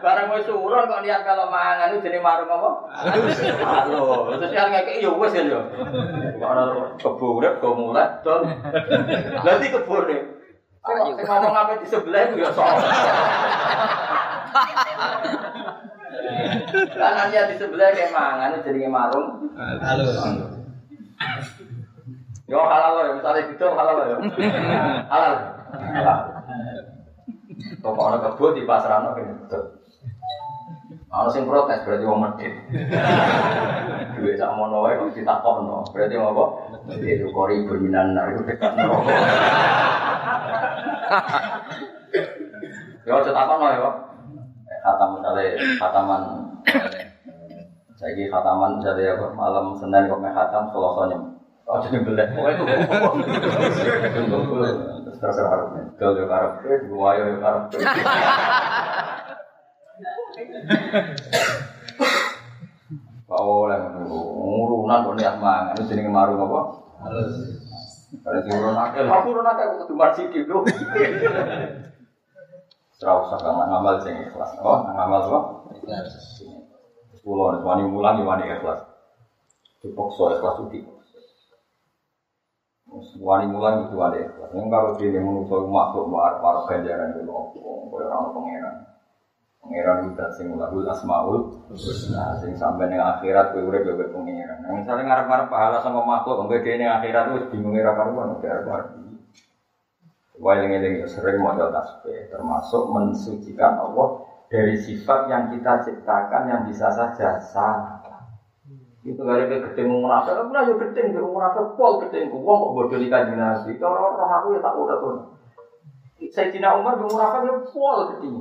Barang wis surun kok niat kalau mangan itu jenenge marung apa? Halo. Terus yang ngekek ya wis ya yo. Kok ana kebo urip go mulai don. Nanti kebo ne. Sing ngomong apa di sebelah itu ya sok. Karena dia di sebelah kayak mangan itu jenenge marung. Halo. Yo halal ya, misalnya gitu halal ya. Halal. Halal. Pokok ana kebo di pasarano kene betul. Ana sing protes berarti wong medhit. Duwe sak mono wae kok ditakokno. Berarti wong apa? Itu kori berminan itu dekat neraka. Yo aja takokno ya. Khatam misalnya khataman saya khataman misalnya apa malam Senin kok meh khatam Selasa. Oh jadi belek. Oh itu. Terserah harus Dol yo karep, dua yo karep. Kau oleh ngurunan kok niat mangan itu jenenge marung apa? Kalau diurun akeh, aku urun akeh kudu marji gitu. Ora usah kang ngamal sing ikhlas. Oh, ngamal apa? Ikhlas. Sepuluh, wani mulang wani ikhlas. Dipaksa ikhlas udik. Wani mulan itu ada ikhlas. Yang kalau dia menusuk makhluk marah marah ganjaran itu loh. Kau orang pangeran. Pangeran itu sing lahul asmaul. Nah, sing sampai dengan akhirat kau udah bebek pangeran. Nah, misalnya ngarep ngarep pahala sama makhluk, enggak dia yang akhirat itu bingung era karuan, udah karuan. Wailing eling sering modal tasbih, termasuk mensucikan Allah dari sifat yang kita ciptakan yang bisa saja salah. Itu kali ke gedeng munafik, aku lah yo gedeng, gedeng munafik pol gedeng, uang kok bodoh di kajian nasi. Kalau orang aku ya tak udah tuh. Saya Cina Umar gedeng munafik ya pol gedeng.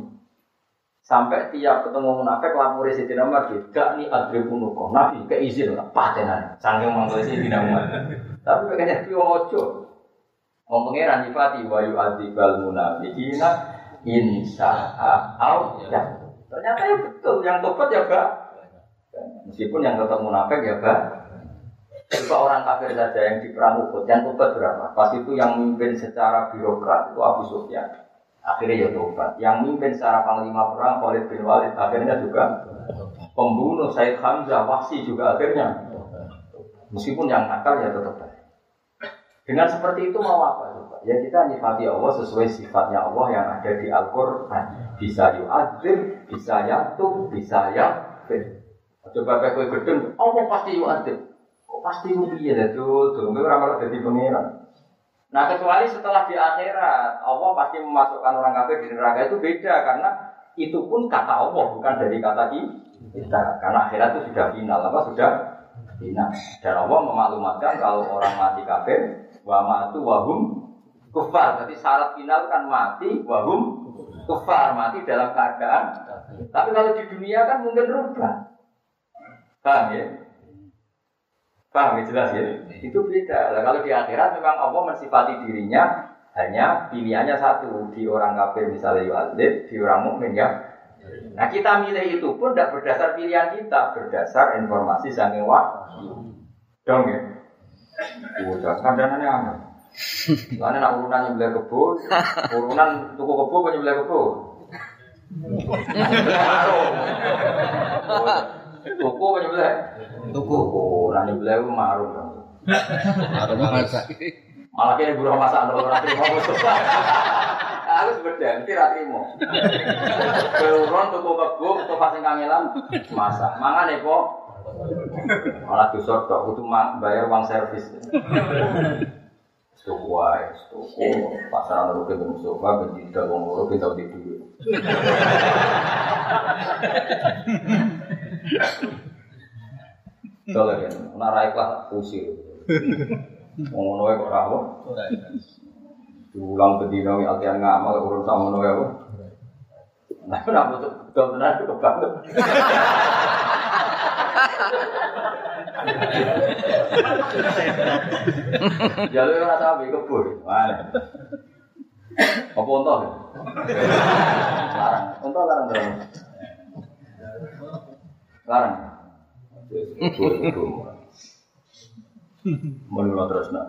Sampai tiap ketemu munafik lapor si Cina Umar tidak nih adri punuko, nabi keizin lah patenan. Sanggeng manggil si Cina Umar. Tapi kayaknya itu ojo. Wong pangeran nyifati wa yu'adzibal munafiqina insya Allah. Ternyata ya betul, yang tobat ya gak Meskipun yang tetap munafik ya bah. Coba orang kafir saja yang di perang Uhud, yang tobat berapa? Pas itu yang mimpin secara birokrat itu Abu Sufyan. Akhirnya ya tobat. Yang mimpin secara panglima perang Khalid bin Walid akhirnya juga pembunuh Said Hamzah Wahsi juga akhirnya. Meskipun yang nakal ya tetap baik. Dengan seperti itu mau apa? Coba? Ya kita nyifati Allah sesuai sifatnya Allah yang ada di Al-Quran. Bisa yu'adzim, bisa yatum, bisa yafir. Coba kayak kue gedeng, Allah pasti yu'adzim. Kok pasti piye ya tuh, tuh nggak malah jadi pangeran. Nah kecuali setelah di akhirat, Allah pasti memasukkan orang kafir di neraka itu beda karena itu pun kata Allah bukan dari kata kita. Karena akhirat itu sudah final, apa sudah final. Dan Allah memaklumatkan kalau orang mati kafir, wa matu wahum kufar. Jadi syarat final kan mati wahum kufar, mati dalam keadaan. Tapi kalau di dunia kan mungkin rubah. Paham ya? Paham ya jelas ya? Itu beda. Nah, kalau di akhirat memang Allah mensifati dirinya hanya pilihannya satu di orang kafir misalnya yu'adzib, di orang mukmin ya. Nah kita milih itu pun tidak berdasar pilihan kita, berdasar informasi sange wahyu. Dong ya? Udah, kandangannya aneh. Lalu nak urunan nyebelah kebo, urunan tuku kebo apa nyebelah kebo? Tuku apa nyebelah? Tuku. Nah nyebelah itu marung. Marung masak. Malah kini buruh masak untuk orang terima sebeda, mesti ratrimo. Beruron tuku kebo, tuku pasang kangelan, masak. Mangan ya kok. Malah dusor tok, itu bayar uang servis. Tuku wae, tuku pasaran lu ke Mustafa, benci wong loro kita di duit. Doleh ya, nak pusir. Wong ngono wae kok ra apa? Diulang bedino wi altian ngamal urun sama ngono wae apa? Nah, kenapa tuh betul tenan itu kebanget. Jalur ora sapi kebur. Apa unta? Larang. Unta larang terus. Larang. Menurut terus nak.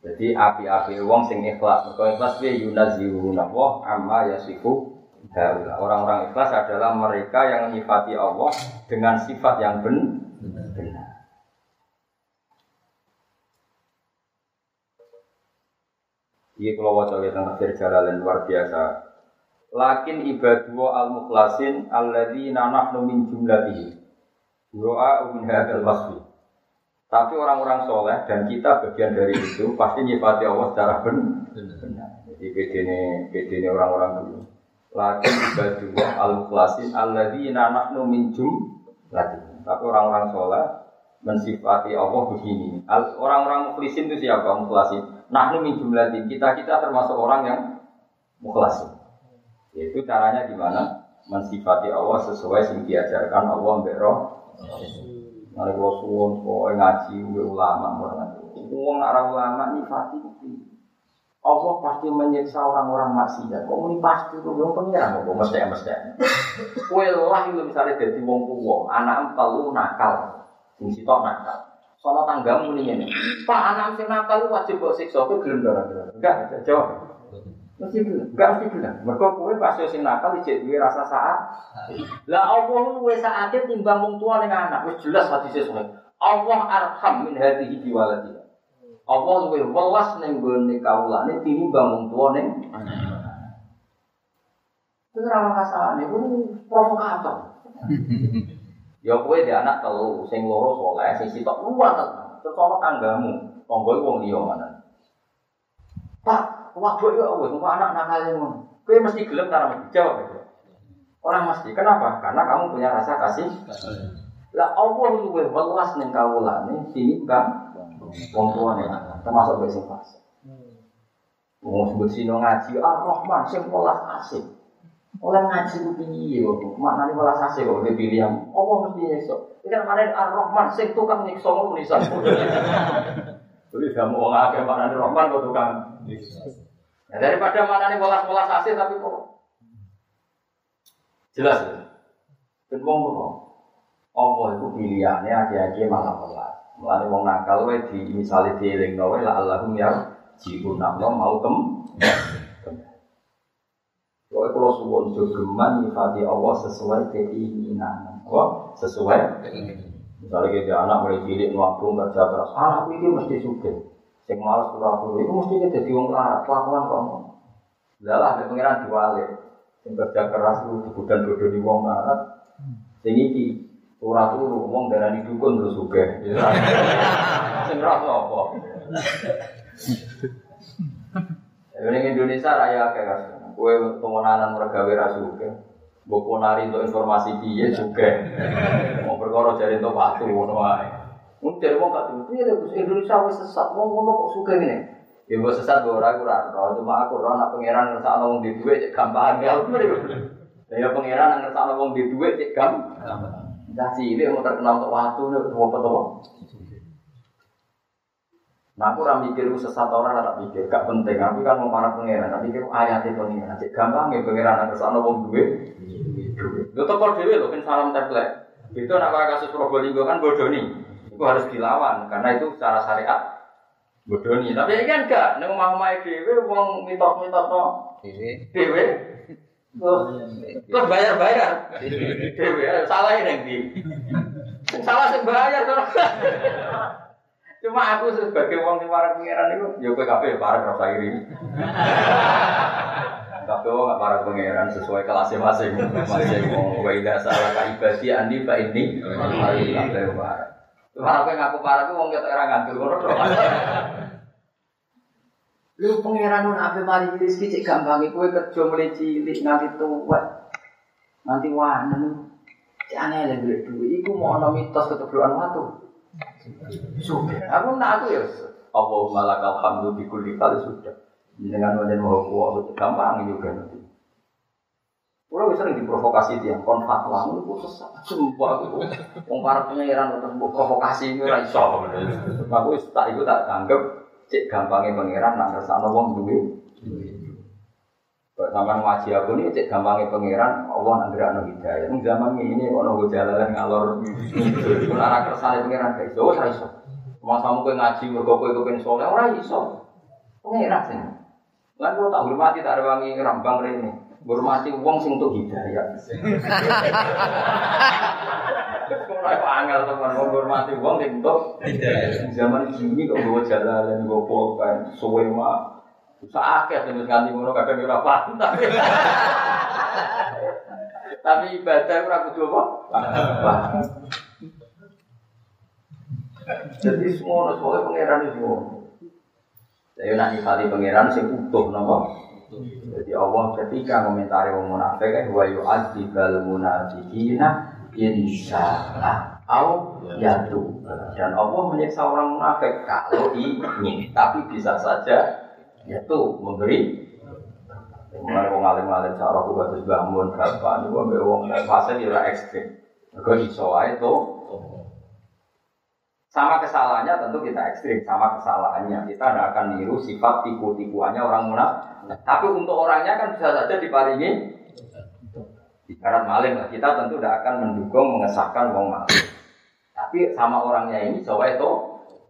Jadi api-api wong sing ikhlas, mergo ikhlas piye yunazihuna wa amma yasifu haula. Orang-orang ikhlas adalah mereka yang menyifati Allah dengan sifat yang ben- benar. Iya kalau wajah kita tafsir jalalan luar biasa. Lakin ibadu al mukhlasin alladzina nahnu min jumlatihi. Doa min wasfi. Tapi orang-orang soleh dan kita bagian dari itu pasti nyifati Allah secara ben- benar. Jadi beda ini orang-orang dulu. Lakin ibadu al mukhlasin alladzina nahnu min jumlatihi. Tapi orang-orang soleh mensifati Allah begini. Orang-orang mukhlisin itu siapa? Mukhlasin. Nahnu min jumlatin. Kita-kita termasuk orang yang mukhlasin. Yaitu caranya gimana? Mensifati Allah sesuai yang diajarkan Allah mbek roh. Mari kula suwun kowe ngaji ulama ora. Wong ora ulama nyifati. Allah pasti menyiksa orang-orang maksiat. Kok muni pasti tuh wong pengira kok mesti mesti. Kowe lah itu misalnya jadi wong tuwa, anak telu nakal. Sing sitok nakal. Sono tanggamu muni ngene. Pak anak sing nakal wajib mbok siksa kowe gelem ora? Enggak, jawab. Mesti gelem, enggak mesti gelem. Mergo kowe pas sing nakal ijek duwe rasa saat. Lah Allah luwe saate timbang wong tua ning anak, wis jelas hadise sono. Allah arham min hadhihi biwaladiha. Allah luwe welas ning gone kawulane tinimbang wong tua ning Itu ora rasane, itu provokator. Ya kowe di anak telu, sing loro soleh, sing sitok tenan. Terus ana tanggamu, tangga wong liya. Waduh ya wis engko anak nakal ngono. Kowe mesti gelem ora jawab itu. Orang mesti. Kenapa? Karena kamu punya rasa kasih. Lah Allah luwe welas ning kawulane tinimbang wong tuane termasuk sing fase. Wong sebut sino ngaji Ar-Rahman sing welas asik. Oleh ngaji ku piye kok? Maknane welas asik kok dipilih yang Allah mesti nyiksa. Iki kan maknane Ar-Rahman sing tukang nyiksa ngono tulisan. Jadi kamu wong akeh maknane Rahman kok tukang nyiksa. Nah, daripada maknane welas-welas asik tapi kok jelas ya. Wong ngono. Allah itu pilihannya aja-aja malah welas. Mulane wong nakal wae di misale dielingno wae la Allahum ya jiku nakno mau kem. Kowe kula suwun jogeman nyifati Allah sesuai keinginan. Apa? Sesuai Misalnya kita anak mulai cilik nabung kerja keras, anak ini mesti suka. Sing malas dulu, itu mesti kita jadi wong larat, kelakuan kok. Lah ada pengiran diwalik. Sing kerja keras itu dibudan bodoh di wong larat. Sing iki ora turu, wong darani dukun terus suka. Sing rasa apa? Ini Indonesia raya kayak. Kue pengenalan mergawe rasuke. Mbok nari untuk informasi piye juga. Mau perkara jare untuk waktu ngono wae. Mung jare wong gak tuh, piye Gus Indonesia wis sesat. Wong ngono kok suka ngene. Ya mbok sesat mbok ora aku ora roh, cuma aku roh nak pangeran ngersakno wong di dhuwit cek gampang ya. Lah ya pangeran ngersakno wong di dhuwit cek gampang. Dah cilik mau terkenal untuk waktu nih, apa apa. Nah aku ora mikir sesat ora tak pikir, gak penting. Aku kan mau para pangeran, tak pikir ayate pangeran. Cek gampang ya pangeran ngersakno wong duwe. Lu toko dewe lo kan salam template. Itu nak para kasus Probolinggo kan bodoni. Itu harus dilawan karena itu secara syariat bodoni. Tapi ini kan enggak, nek omah-omah dewe wong mitos-mitos no Ini dewe. Terus terus bayar-bayar. Dewe salah ini di. Salah sing bayar terus. Cuma aku sebagai wong sing para pangeran itu, ya kowe kabeh para rasa iri. Wong gak para pangeran sesuai kelasnya masing masing wong wa ida salah ka ibadi andi fa ini mari kabeh para. Kowe ngaku para ku wong ketok ora ngantul ngono tok. Lu pangeran nun ape mari rezeki cek gampange kowe kerja mulai cilik nganti tuwek. Nganti wanen. Cek aneh lho duit duit iku mau ana mitos keteblokan watu. Sudah. Aku nak aku ya. Allahumma lakal hamdu bi kulli sudah. Dengan wajan mau kuat gampang juga nanti. Kalau bisa diprovokasi dia, kon fatwa, itu sesat, sumpah aku. Wong para pengiran untuk provokasi ini ora iso. Aku tak ikut tak anggap cek gampangnya pengiran nak kersane wong duwe. Kok sampean ngaji aku ini cek gampangnya pangeran, Allah nang gerakno hidayah. Ning zaman ini kok nunggu jalan ngalor itu ora kersane pangeran gak iso, ora iso. Masamu kowe ngaji mergo kowe kepen saleh ora iso. Pangeran sing. Lan kok tak hormati tak rewangi rambang rene. Hormati wong sing untuk hidayah. Ora angel teman hormati wong sing untuk hidayah. Zaman ini kok jalan nggo pulpen suwe mah. Sakit sing wis nganti ngono kadang ora paham tapi ibadah ora kudu apa? Jadi semua soalnya pangeran itu semua. Saya nak nyifati pangeran sing utuh nopo. Jadi Allah ketika komentari orang munafik kan wa yu'adzibal munafiqina insyaallah au yatu. Dan Allah menyiksa orang munafik. Kalau ingin, tapi bisa saja yaitu memberi. Mulai wong alim-alim cara aku bagus bangun berapa, ini wong fase di ekstrim. Gue iso aja tuh sama kesalahannya tentu kita ekstrim, sama kesalahannya. Kita tidak akan niru sifat tipu-tipuannya orang munafik. Tapi untuk orangnya kan bisa saja diparingi ibarat maling lah. Kita tentu tidak akan mendukung mengesahkan wong maling. Tapi sama orangnya ini coba itu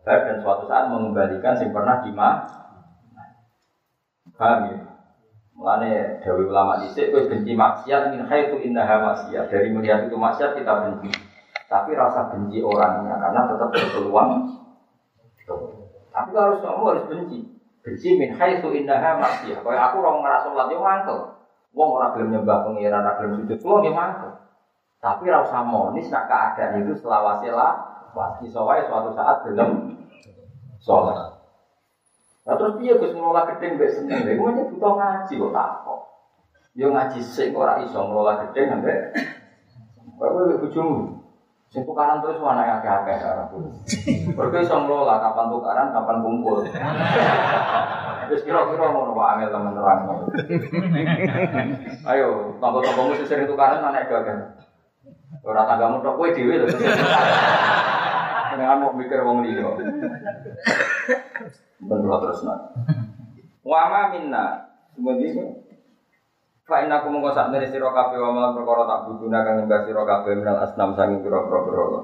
dan suatu saat mengembalikan yang pernah dimah. Paham ya? Mulane Dewi ulama dhisik kowe benci maksiat min haitsu innaha maksiat. Dari melihat itu maksiat kita benci. Tapi rasa benci orangnya karena tetap berpeluang. Tapi kalau kamu harus benci. Benci min haitsu indaha maksiyah. Kayak aku orang ngerasa sholat yo mangkel. Wong ora gelem nyembah pengiran, ora sujud, kula nggih mangkel. Tapi ora usah monis nak keadaan itu selawase lah. Pasti wae suatu saat gelem sholat. Nah terus piye Gus ngelola gedeng mbek seneng? Lha iku butuh ngaji kok tak kok. Yo ngaji sing ora iso ngelola gedeng ambek kowe bojomu. Sing tukaran terus mana yang akeh-akeh aku. Mergo iso ngelola kapan tukaran, kapan kumpul. Wis kira-kira ngono Pak Angel temen terang. Ayo, tangga-tanggamu sing sering tukaran mana yang akeh. Ora tanggamu tok kowe dhewe lho. Jangan mau mikir wong liya. Bener terus nak. Wa ma minna. Semoga Fa inna kum mongko sak nere sira kabeh wa malam perkara tak buduna kang nyembah sira kabeh minal asnam sanging pira-pira berhala.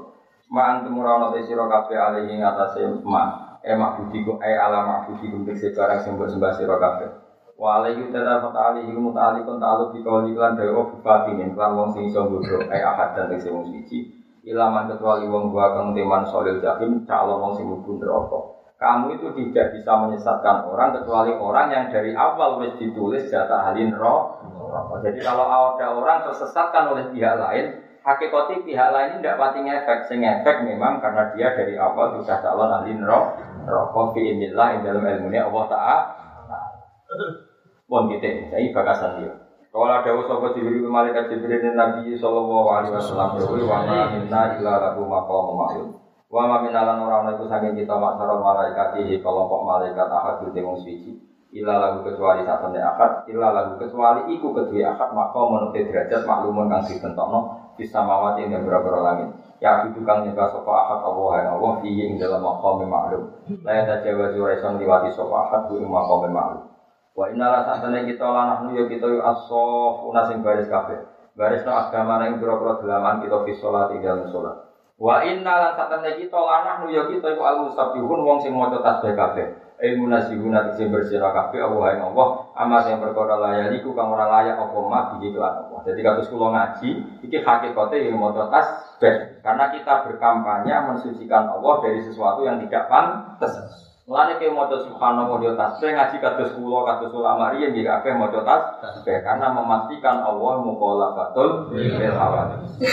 Ma antum ora ana sira kabeh ali ing atase ma e mak budi ku e ala mak budi ku tekse barang sing mbok sembah sira kabeh. Wa alaihi ta'ala ta'ali iku muta'ali kon ta'alu bi kawli lan dewa bupatine lan wong sing iso bodho e ahad dan tekse wong siji. Ilaman kecuali wong gua kang teman solil jahim calon wong sing mlebu neraka kamu itu tidak bisa menyesatkan orang kecuali orang yang dari awal wis ditulis jatah halin roh. Jadi kalau ada orang tersesatkan oleh pihak lain, hakikati pihak lain tidak pati ngefek, sing efek memang karena dia dari awal sudah calon halin roh. Roh fi inillah dalam ilmunya Allah Taala. Pun kita, saya bakasan dia. Kalau ada usaha Jibril malaikat Jibril Nabi Sallallahu Alaihi Wasallam, wa ma minna illa lahu maqam ma'lum. Wa ma minalan ora ana iku saking kita maksara malaikat iki kelompok malaikat ahad di wong suci. Ila lagu kecuali satu akad, ila lagu kecuali iku kedua akad maka menurut derajat maklumun kang ditentokno bisa mawati yang berapa langit. Ya itu kang nyembah sopa akad Allah yang Allah fihi ing dalam maqam maklum. La ya tajawa juraisan liwati sopa akad bu ing maqam maklum. Wa innala santane kita lanah nu ya kita yu asof sing baris kabeh. Baris no agama nang pira-pira dalaman kita fi salat ing dalam salat. Wa inna lan satane kita lanah nu ya kita iku al musabbihun wong sing maca tasbih kabeh. Ilmu nasihuna sing bersira kabeh Allah ing Allah ama sing perkara layak iku kang ora layak apa mah iki kelan Allah. Jadi kados kula ngaji iki hakikate yang maca tasbih karena kita berkampanye mensucikan Allah dari sesuatu yang tidak pantas. Mulane ke maca subhanallah yo tasbih ngaji kados kula kados ulama riyen nggih kabeh maca tasbih karena memastikan Allah mukhalafatul bil hawadits.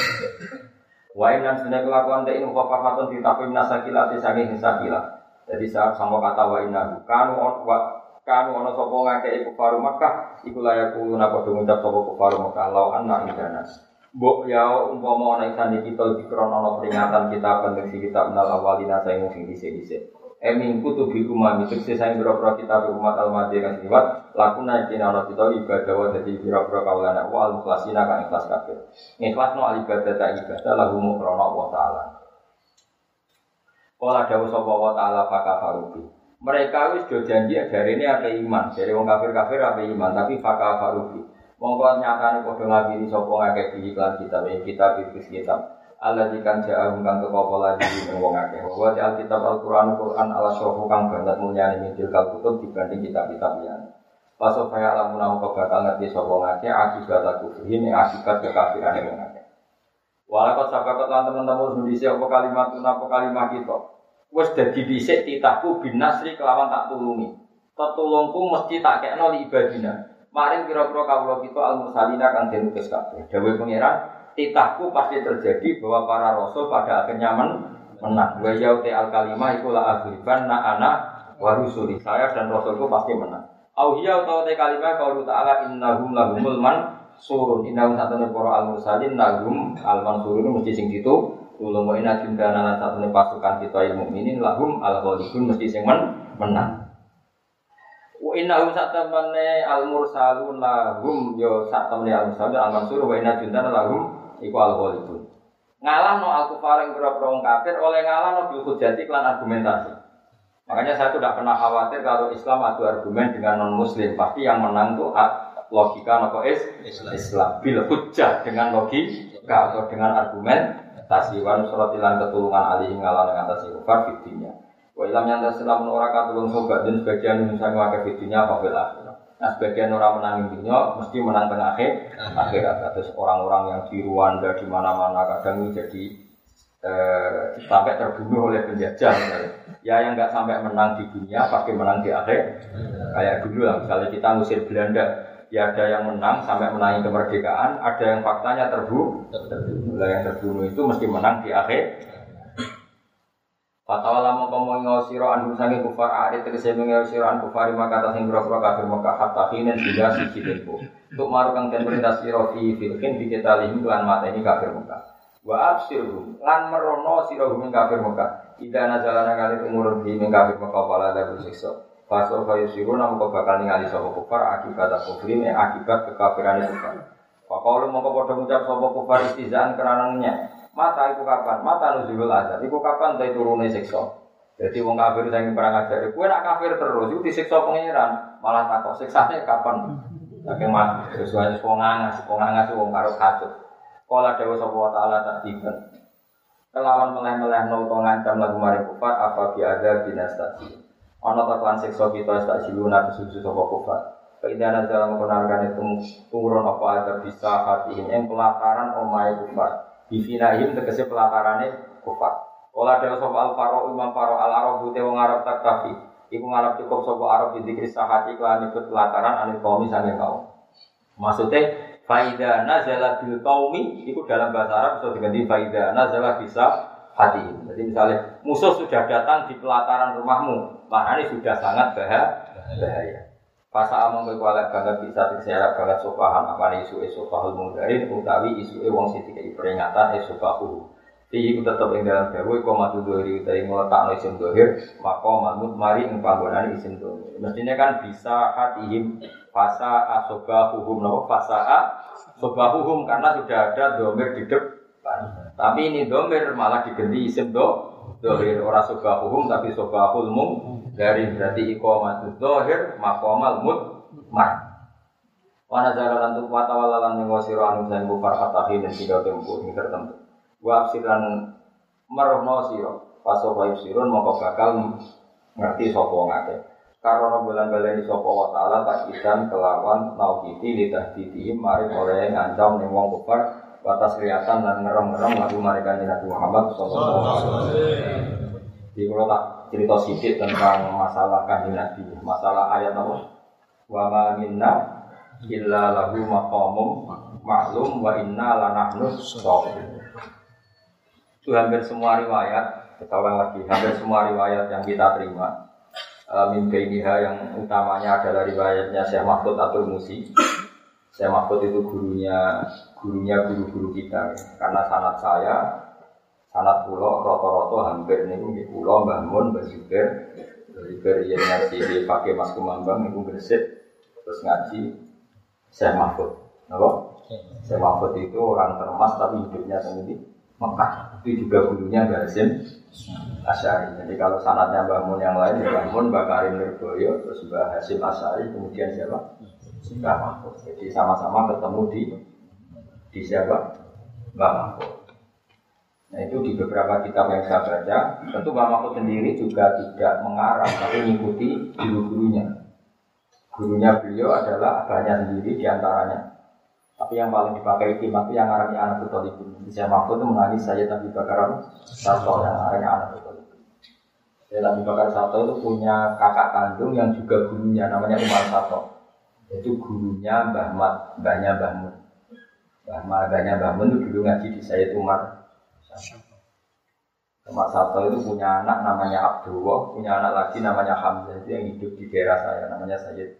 Wa inna sunnah kelakuan teh ini mukafafatun ditafim nasakilati saking sakila. Jadi saat sama kata wa inna kanu wa kanu ono sapa ngake iku faru Makkah iku layak kulo napa ngucap sapa faru Makkah law anna indana. Mbok ya umpama ana isan kita dikron ana peringatan kita pendeksi kita menal awalina saya sing dhisik-dhisik. Emin kutu bil umam itu saya biro-biro kita umat al-madi kan liwat lakuna kina ana kita ibadah wa dadi biro-biro kaulana wa al-mukhlasina kan ikhlas kabeh. Ikhlas no al ibadah ta ibadah lahu mukrona Allah taala. Kala dawuh sapa wa taala. Mereka wis do janji dari ini ada iman, dari wong kafir-kafir ada iman, tapi fakafarubi. Monggo nyatane padha ngabiri sapa ngakeh iklan kitab ing kitab iki kitab. Allah dikan ja'a kang teko pola di wong akeh. Wa di alkitab Al-Qur'an Qur'an ala syuhu kang banget mulyane min tilkal kutub dibanding kitab-kitab liyane. Pasal kaya lamun namu bakal ngerti sapa ngakeh akibat kufrin ing akibat kekafiran wong akeh. Walakat sabakat lan teman-teman Indonesia apa kalimat apa kalimat kita. Wes dadi dhisik titahku binasri kelawan tak tulungi. Tetulungku mesti tak kekno li ibadina. Maring kira-kira kawula kita al mursalina kang den kabeh. Dawuh pangeran, titahku pasti terjadi bahwa para rasul pada akhirnya men menang. Wa yauti al kalimah iku la aghriban na ana wa rusuli. Saya dan rasulku pasti menang. Au hiya utawa te kalimah qaulu ta'ala innahum lahumul man surun innahum satune para al mursalin lahum al mansurun mesti sing ditu ulama wa inna jundana lan satune pasukan kita ilmu mukminin lahum al ghalibun mesti sing men menang. Wa innahum satamane al mursalun lahum yo satamane al mursalun al mansur wa inna jundana lahum iku al ghalibun. Ngalah no al kufar yang pura kafir oleh ngalah no bil hujjati klan argumentasi. Makanya saya tidak pernah khawatir kalau Islam adu argumen dengan non muslim. Pasti yang menang tuh logika nopo is Islam. Islam. Bil hujjah dengan logika atau dengan argumen tasiwan surat ilan ketulungan alih ngalah dengan tasi kufar fitinya. Wa ilam yang terselam ora katulung sobat dan sebagian misalnya fitinya apa bila Nah sebagian orang menang dunia mesti menang tengah akhir akhirat. Terus orang-orang yang di Rwanda di mana-mana kadang jadi eh, sampai terbunuh oleh penjajah. Misalnya. Ya yang nggak sampai menang di dunia pasti menang di akhir. Kayak dulu lah misalnya kita ngusir Belanda, ya ada yang menang sampai menangi kemerdekaan, ada yang faktanya terbunuh. Terbunuh. yang terbunuh itu mesti menang di akhir Fatwa lama kamu ngau siro anhu sangi kufar arit tegese mengau siro an kufari maka atas yang berapa kafir maka hatta hinen tidak sisi tempo. Untuk marukang dan perintah siro fi filkin di kita lihim mata ini kafir muka. Wa absirhum lan merono siro hum kafir muka. Ida nazalana kali umur di kafir muka pala ada bersiksa. Faso kayu siru namu kau bakal ningali sopo kufar akibat kufrim akibat kekafiran kufar. Pakau lu mau kau ngucap sopo kufar istizaan keranannya. Mata itu kapan? Mata nuzulul azab. Iku kapan dari turunnya siksa? Jadi wong kafir saya perang ajar. Kue nak kafir terus, itu disiksa pangeran. Malah takut siksanya kapan? Saking mati. Terus wajib wong angas, wong angas wong karo katut. Kala dewa sapa taala tak tiba. Kelawan meleh-meleh no to ngancam lagu mari kufar apa bi ada dinastasi. Ana ta kan siksa kita tak siluna kesusu sapa kufar. Kaidana dalam penargan itu turun apa ada bisa hati yang pelataran omai kufar. Bifinahim tegese pelatarane kufar. Ola dewa sapa al faro imam faro al arab bute wong arab tak kafi. Iku ngarep cukup sapa arab di dikri sahati kelan ikut pelataran anil kaum sange kaum. Maksudnya faida nazala bil kaumi itu dalam bahasa Arab bisa diganti faida nazala bisa hati. Jadi misalnya musuh sudah datang di pelataran rumahmu, maka ini sudah sangat bahaya. Fasa among kowe kuala banget bisa diseret banget sopahan apa isu fahul mungdarin utawi isu e wong sing dikai peringatan isu fahu. Fi iku tetep ing dalam dawu iku matu dori utawi ngletakno isim dohir maka manut mari ing panggonan isim dohir. Mestinya kan bisa hatihim fasa asoba hukum nopo fasa a soba hukum karena sudah ada domir di depan. Tapi ini domir malah diganti isim do dohir orang soba hukum tapi soba hulmum dari berarti iqamatul zahir maqamal mar. Wana jalan untuk mata walalan yang wasiro anu dan bukar fatahi dan tiga tempo ini tertentu. Wa absiran merohno siro paso bayu sirun moko bakal ngerti sopo ngake. Karena bulan ini sopo wa taala tak ikan kelawan naukiti titi mari oleh ngancam nih wong kufar batas kelihatan dan ngerem-ngerem lagu mereka Nabi Muhammad Sallallahu Alaihi Wasallam. Di tak cerita sedikit tentang masalah kanjeng Nabi, masalah ayat apa? Wa ma minna illa lahu maqamum maklum wa inna lanahnu. Itu hampir semua riwayat, kita ulang lagi, hampir semua riwayat yang kita terima uh, mimpi yang utamanya adalah riwayatnya Syekh Mahfud Atul Musi Saya Mahfud itu gurunya gurunya guru-guru kita karena sanat saya sanat pulau roto-roto hampir nih di pulau bangun bersyukur bersyukur ya ngaji pakai mas kumambang itu bersih terus ngaji saya Mahfud apa? Saya Mahfud itu orang termas tapi hidupnya sendiri Mekah itu juga gurunya Basim Asyari. Jadi kalau sanatnya bangun yang lain, bangun Bakarim Nirboyo, terus Mbak Hasim Asyari, kemudian siapa? Mbak Mahfud. Jadi sama-sama ketemu di di siapa? Mbak Mahfud. Nah itu di beberapa kitab yang saya baca, tentu Mbak Mahfud sendiri juga tidak mengarang, tapi mengikuti guru-gurunya. Gurunya beliau adalah banyak sendiri di antaranya tapi yang paling dipakai itu yang arahnya anak betul itu. Saya Mahfud itu menangis saya Nabi Bakar Sato yang arahnya anak betul itu. Saya Nabi Bakar Sato itu punya kakak kandung yang juga gurunya namanya Umar Sato. Itu gurunya Mbah Mat, mbahnya Mbah Mun. Mbah mbahnya Mbah Mun itu dulu ngaji di saya Umar Umar Sato itu punya anak namanya Abdullah, punya anak lagi namanya Hamzah. Itu yang hidup di daerah saya namanya Sayyid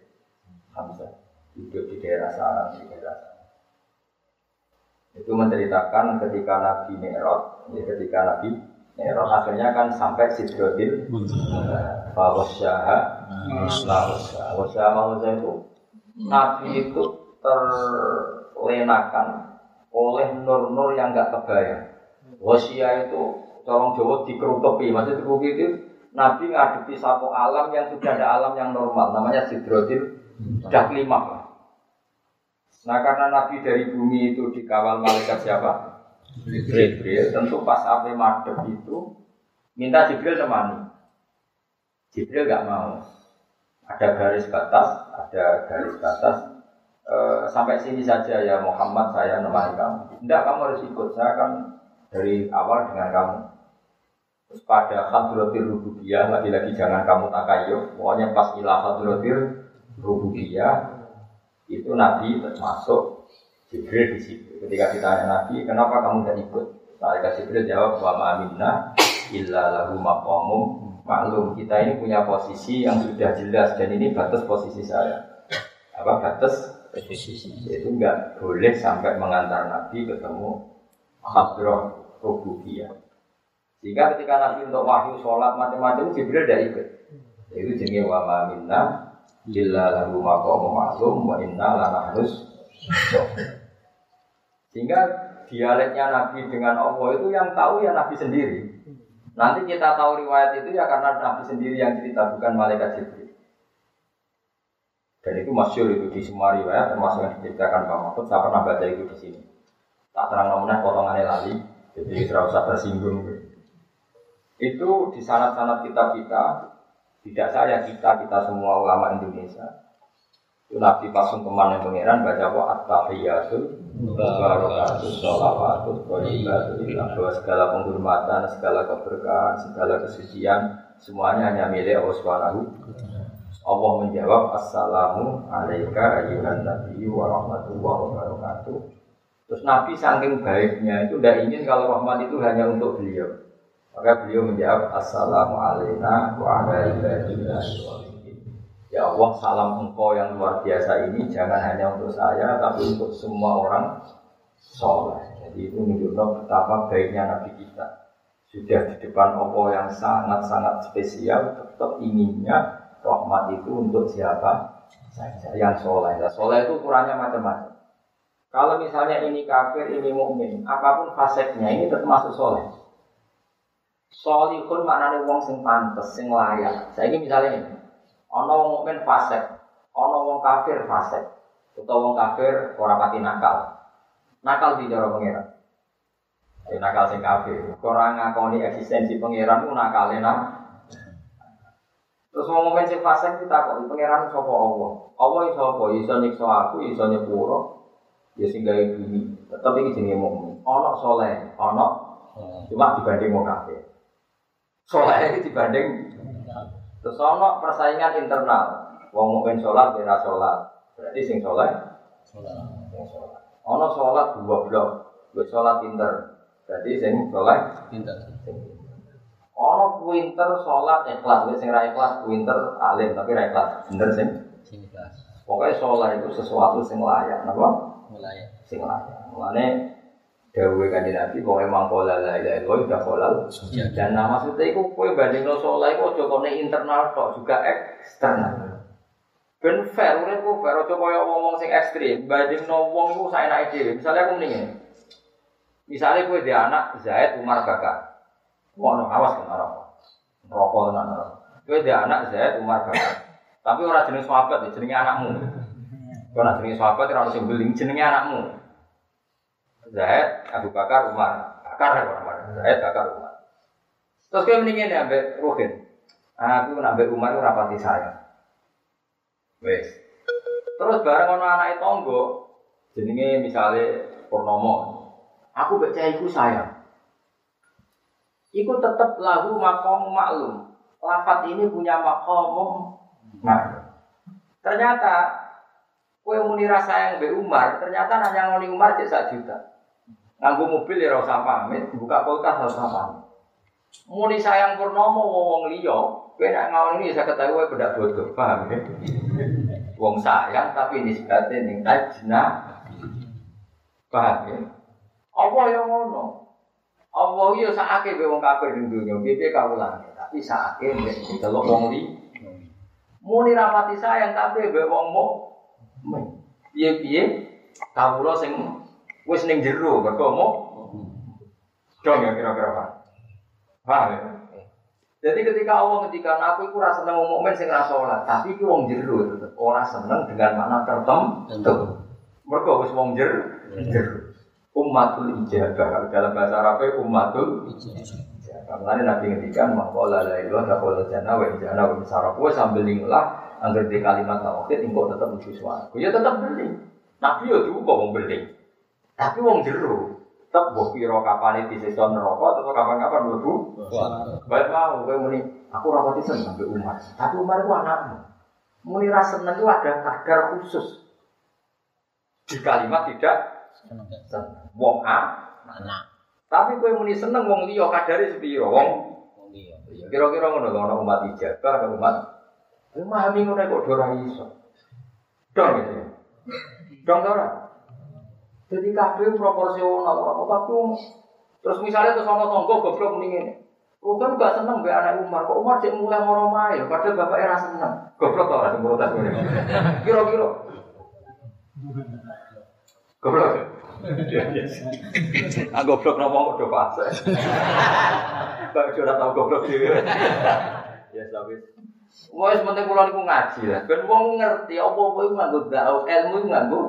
Hamzah. Hidup di daerah sana di daerah sana itu menceritakan ketika Nabi Mi'raj, ya ketika Nabi Mi'raj akhirnya kan sampai Sidrotil Fawasyaha Fawasyaha. Fawasyaha itu Nabi itu terlenakan oleh nur-nur yang gak kebayang Wasya itu corong Jawa dikerutupi, maksudnya dikerutupi itu Nabi ngadepi satu alam yang sudah ada alam yang normal, namanya Sidrotil Dah kelima Nah karena Nabi dari bumi itu dikawal malaikat siapa? Jibril. Tentu pas api madep itu minta Jibril temani. Jibril gak mau. Ada garis batas, ada garis batas. E, sampai sini saja ya Muhammad saya nemani kamu. Tidak kamu harus ikut. Saya kan dari awal dengan kamu. Terus pada hadratil rububiyah lagi-lagi jangan kamu takayuh. Pokoknya pas ilah hadratil rububiyah itu Nabi termasuk Jibril di situ. Ketika ditanya Nabi, kenapa kamu tidak ikut? Malaikat Jibril jawab, wa ma'amina illa lahu maqamum maklum. Kita ini punya posisi yang sudah jelas dan ini batas posisi saya. Apa batas posisi? Itu enggak boleh sampai mengantar Nabi ketemu hadroh rububiyah. Sehingga ketika Nabi untuk wahyu sholat macam-macam Jibril tidak ikut. Itu jenis wa ma'amina Illa lahu maqamu ma'lum wa inna harus Sehingga dialeknya Nabi dengan Allah itu yang tahu ya Nabi sendiri. Nanti kita tahu riwayat itu ya karena Nabi sendiri yang cerita bukan malaikat Jibril. Dan itu masyur itu di semua riwayat termasuk yang diceritakan Pak Mahfud. Saya pernah baca itu di sini. Tak terang namanya potongannya lali, jadi tidak usah tersinggung. Itu di sanat-sanat kitab kita tidak saya, kita, kita semua ulama Indonesia. Itu Nabi pasung ke mana pangeran baca apa at-tahiyatul barakatus sholawatus thayyibatul bahwa segala penghormatan, segala keberkahan, segala kesucian semuanya hanya milik Allah Subhanahu Allah menjawab Assalamu alaika ayyuhan nabiyyu wa rahmatullahi wa barakatuh. Terus Nabi saking baiknya itu tidak ingin kalau rahmat itu hanya untuk beliau. Maka beliau menjawab Assalamualaikum warahmatullahi wabarakatuh. Ya Allah, salam engkau yang luar biasa ini jangan hanya untuk saya, tapi untuk semua orang soleh. Jadi itu menunjukkan betapa baiknya Nabi kita. Sudah di depan Allah yang sangat-sangat spesial, tetap inginnya rahmat itu untuk siapa saja yang soleh. Nah, itu ukurannya macam-macam. Kalau misalnya ini kafir, ini mukmin, apa pun faseknya ini tetap masuk soleh. Solihun maknanya wong sing pantes, sing layak. Saya ini misalnya ini, ono wong mukmin fasek, ono wong kafir fasek, atau wong kafir ora pati nakal. Nakal di cara pengiran. Jadi nakal sing kafir, orang ngakoni eksistensi pengiran itu nakal enak. Terus wong mukmin sing fasek kita kok pengiran sapa Allah. Allah iso apa? Iso nyiksa aku, iso nyepuro. Ya sing gawe bumi. Tetep iki jenenge mukmin. Ono soleh, ono cuma dibanding wong kafir. Soleh itu dibanding Terus ono persaingan internal. Wong mungkin sholat, beda sholat. Berarti sing soleh, sing sholat. Ono dua blok, gue sholat pinter. Berarti sing soleh, pinter. Ono pinter sholat ikhlas, gue sing ra ikhlas pinter alim tapi ra ikhlas. Bener sing? Sing ikhlas. Pokoknya sholat itu sesuatu sing layak, apa? Mulai. Sing layak. Mulane Dewi kanjeng Nabi pokoknya mangkola la ilaha illallah udah kolal. Dan nah, maksudnya itu kue banding no sholat itu ojo kone internal kok juga eksternal. Ben fair, urip ku fair, ojo kaya ngomong sing ekstrim. Banding no wong saya naik dhewe. Misalnya aku mendingin. Misalnya kue dia anak Zaid Umar Bakar. Mau awas kan arah. Rokok tenan arah. Kue dia anak Zaid Umar Bakar. Tapi orang jenis sahabat, jenenge anakmu. Kau nak jenis sahabat, orang sing beling jenenge anakmu. Zaid, Abu Bakar, Umar. Bakar ya orang Zaid, Bakar, Umar. Terus kau mendingin ya, ambek Ruhin. Aku nak Umar itu rapati saya. Wes. Terus bareng ono anak tonggo, jenenge misalnya Purnomo. Aku baca iku sayang. Iku tetap lagu makom maklum. Lafat ini punya makom maklum. Ternyata kue muni rasa yang be Umar, ternyata nanya ngoni Umar cek sak juta. Nganggo mobil ya rasa pamit, buka kulkas rasa pamit. Muni sayang Purnomo wong liya, nek ngawon ini bisa ketahui kowe bedak bodoh, paham ya? Wong sayang tapi nisbatnya ning ajna. Paham ya? Apa yang ngono? Allah yo sakake be wong kafir ning dunya, piye tapi sakake nek delok wong li. Muni rapati sayang tapi be wong mo. Piye-piye kawula sing wis ning jero mergo mo. Dong ya kira-kira Pak. Paham ya? Jadi ketika Allah ketika aku itu rasa seneng momen sing rasa sholat, tapi itu wong jero tetep ora seneng dengan makna tertentu. Mergo wis wong jer jero. Ummatul ijabah dalam bahasa Arab ummatul ijabah. Mulane Nabi ngendikan maqala la ilaha illallah jannah wa jannah wa misara. Kowe sambil lah angger di kalimat tauhid engko tetep mlebu swarga. Ya tetep beli. Nabi yo diupo wong beli. Tapi wong jero tetep mbok pira kapane disiksa neraka atau kapan-kapan mlebu Baik mau, kowe muni, aku rapati seneng mbek Umar. Tapi Umar itu anakmu. Muni rasa seneng itu ada kadar khusus. Di kalimat tidak seneng. Wong A, Anak. Tapi kowe muni seneng wong liya kadare sepiro? Wong liya. kira-kira ngono ana umat ijabah, ana umat memahami ngono kok ora iso. Dong ya. Dong ora? Jadi kabeh proporsional apa tapi terus misalnya terus ana tonggo goblok muni ngene. Oh kan gak seneng be anak Umar, kok Umar cek mulai moro mae, padahal bapak era seneng. Goblok tau protes ngene. Kira-kira. Goblok. Ah goblok nopo udah fase. Kok sudah tau goblok dhewe. Ya tapi Wes penting kula niku ngaji lah. Ben wong ngerti apa-apa iku nganggo dakwah, ilmu iku nganggo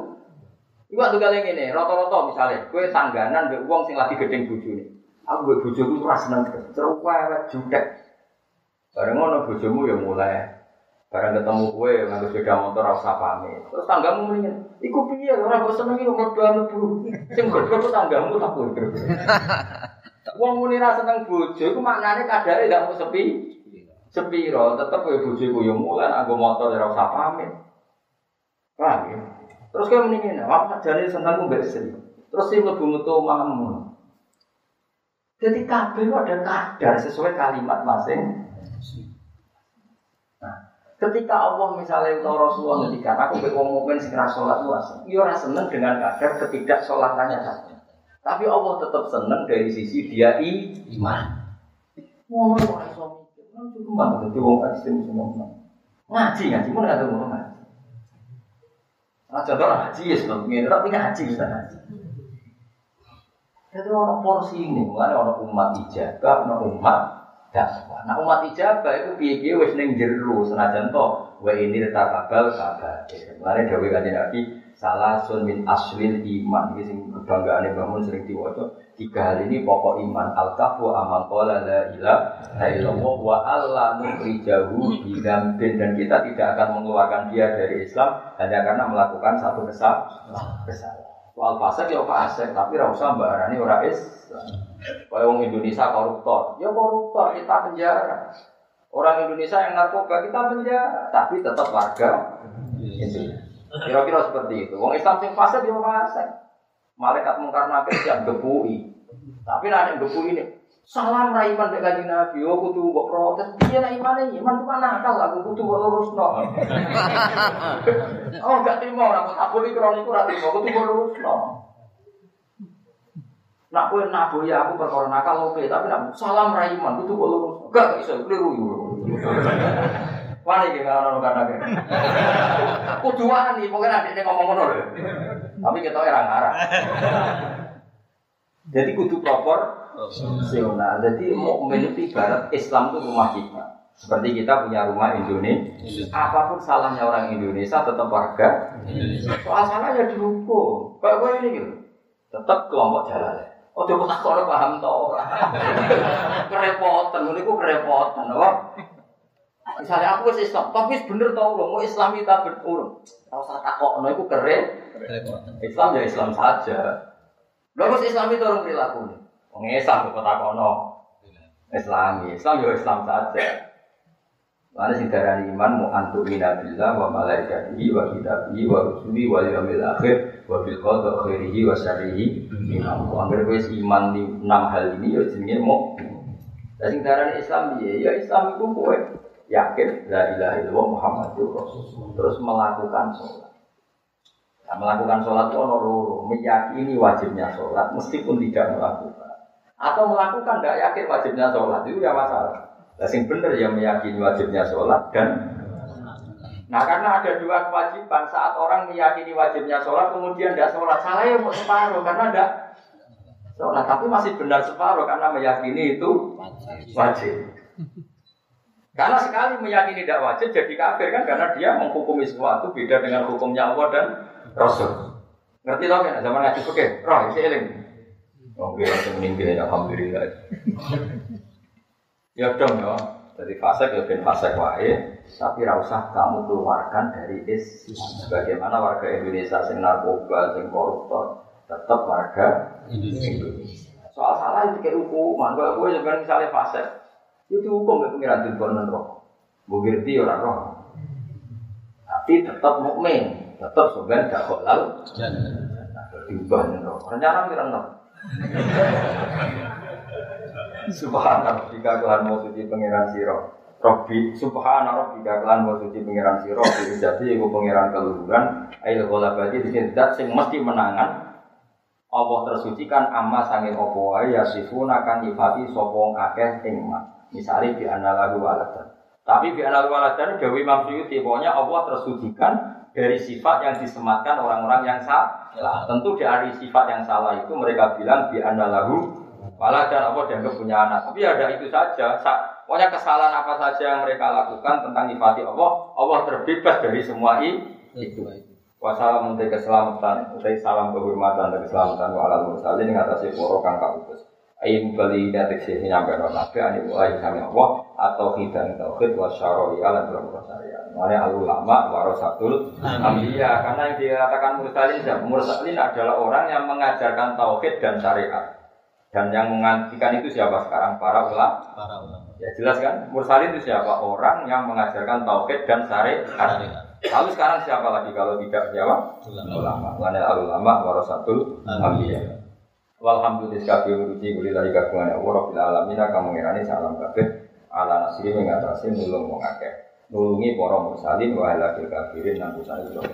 Iku tuh kali ngene, rata-rata misalnya, gue tangganan mbek wong sing lagi gedeng bojone. Aku mbek bojoku ora seneng terus jutek. Bareng ngono bojomu ya mulai bareng ketemu gue nganggo sepeda motor usah pamit. Terus tanggamu mendingan, iku piye ora kok seneng iki mlebu mlebu. Sing goblok ku tanggamu tak kuwi. Wong muni ra seneng bojo iku maknane kadare gak mau sepi. Sepiro, tetep kowe bojoku ya mulai nganggo motor ora usah pamit. Paham ya? Terus kayak mendingin, apa jadi senangku mbak istri. Terus sih lebih metu mamu. Jadi kabel ada kadar sesuai kalimat masing. Ketika Allah misalnya atau Rasulullah ketika aku ngomongin segera sholat luas, iya orang seneng dengan kadar ketidak sholatannya saja. Tapi Allah tetap seneng dari sisi dia iman. Ngomong kok iso mikir, kan banget jadi wong ekstrem semua. Ngaji ngaji, mau tahu ngaji. Nah, contoh ngaji ya sebelumnya, tapi ngaji bisa ngaji. Jadi orang porsi ini, mulai orang umat ijabah, orang umat dakwah. Nah umat ijabah itu piye wis ning jero senajan to wa ini takabal kabar. Mulai dawuh kanjeng Nabi salah min aslil iman iki sing kebanggaane bangun sering diwaca. Tiga hal ini pokok iman al-kafu amal qala la ilaha illallah wa alla nukhrijahu bi dan kita tidak akan mengeluarkan dia dari Islam hanya karena melakukan satu kesalahan. kesalahan. Soal fasik ya fasik, tapi ora mbak ora Islam. Kayak orang Indonesia koruptor, ya koruptor kita penjara. Orang Indonesia yang narkoba kita penjara, tapi tetap warga Indonesia. Kira-kira seperti itu. Wong Islam sing fasik ya fasik. Malaikat mungkar nakir siap gebui. Tapi nanti gebui ini Salam ra iman mek kanjeng Nabi, oh kudu mbok protes. Piye nek imane iman cuma nakal aku kudu mbok lurusno. oh gak trimo ora kok abul iki kroniku ora trimo, kudu mbok lurusno. Nak kowe naboya aku perkara nakal oke, tapi nak salam ra iman kudu mbok lurusno. Gak iso keliru. Wani kalau ono kata Kudu wani, pokoke nek ngomong ngono lho. Tapi kita ora ngarah. Jadi kudu proper Sional. Jadi mukmin itu ibarat Islam itu rumah kita. Seperti kita punya rumah Indonesia. Apa pun salahnya orang Indonesia tetap warga Soal salahnya dihukum. Kayak gue ini gitu. Tetap kelompok jalan. Oh, coba tak kalau paham toh. kerepotan, ini kok kerepotan, apa? Misalnya aku sih Islam, tapi bener tau loh, mau Islam kita berurut. Tahu saya takut, no, itu keren. Islam ya Islam saja. Lalu Islam itu orang perilaku Islam kok takono. Islami, Islam yo Islam saja. Mana sing darani iman mu antu minabillah wa malaikatihi wa kitabihi wa rusuli wa yaumil akhir wa bil qada khairihi wa syarrihi min Allah. Angger wis iman di enam hal ini yo jenenge mu. Lah darani Islam piye? Ya Islam iku kowe yakin la ilaha illallah Muhammadur Rasulullah terus melakukan sholat. Nah, melakukan sholat itu ono loro, meyakini wajibnya sholat meskipun tidak melakukan atau melakukan tidak yakin wajibnya sholat itu ya masalah. Nah, sing bener yang meyakini wajibnya sholat dan Nah karena ada dua kewajiban saat orang meyakini wajibnya sholat kemudian tidak sholat salah ya mau separuh karena tidak sholat tapi masih benar separuh karena meyakini itu wajib. Karena sekali meyakini tidak wajib jadi kafir kan karena dia menghukumi sesuatu beda dengan hukumnya Allah dan Rasul. Ngerti loh kan zaman ngaji oke, roh isi eling. Oke, langsung meninggal alhamdulillah. Ya dong ya. Jadi fasek ya ben fasek wae, tapi usah kamu keluarkan dari Islam. Bagaimana warga Indonesia sing narkoba, sing koruptor, tetap warga Indonesia. Soal salah itu kayak hukuman. Kalau gue sebenarnya misalnya fasek, itu hukum ya pengiran tujuan roh. Gue ngerti orang roh. Tapi tetap mukmin, tetap sebenarnya gak halal. Diubah nih roh. Rencana pengiran roh. Subhanallah jika Tuhan mau suci pangeran siro. Robbi subhanallah jika Tuhan mau suci pangeran siro. Jadi ibu pangeran keluhuran. Ayo bagi di sini dat sing mesti menangan. Allah tersucikan amma sangin opo ya sifuna kan nyifati sopong akeh ing Misalnya di lagu waladan. Tapi di lagu waladan Dewi Imam Suyuti pokoknya Allah tersucikan dari sifat yang disematkan orang-orang yang salah. Tentu dari sifat yang salah itu mereka bilang di lagu Malah dan Allah dianggap punya anak. Tapi ada itu saja. Pokoknya kesalahan apa saja yang mereka lakukan tentang nyifati Allah, Allah terbebas dari semua itu. Wassalamu untuk keselamatan, utai salam kehormatan dan keselamatan wa alal mursalin ngatasi poro kang kautus. Ayin bali datik sih nyampe no nabi ani mulai kami Allah atau hidan tauhid wa syaroi alam berapa syariat. Mana al ulama warasatul ambiya karena yang dikatakan mursalin mursalin adalah orang yang mengajarkan tauhid dan syariat. Dan yang mengantikan itu siapa sekarang? Para ulama. Para ulama. Ya jelas kan? Mursalin itu siapa? Orang yang mengajarkan tauhid dan syariat. Lalu sekarang siapa lagi kalau tidak siapa? Ulama. Al ulama warasatul anbiya. Walhamdulillah kabeh uruji kulilahi kagungan Allah rabbil alamin kamu ngirani salam kabeh ala nasri mengatasi nulung wong akeh. Nulungi para mursalin wa ala kafirin nang busane sira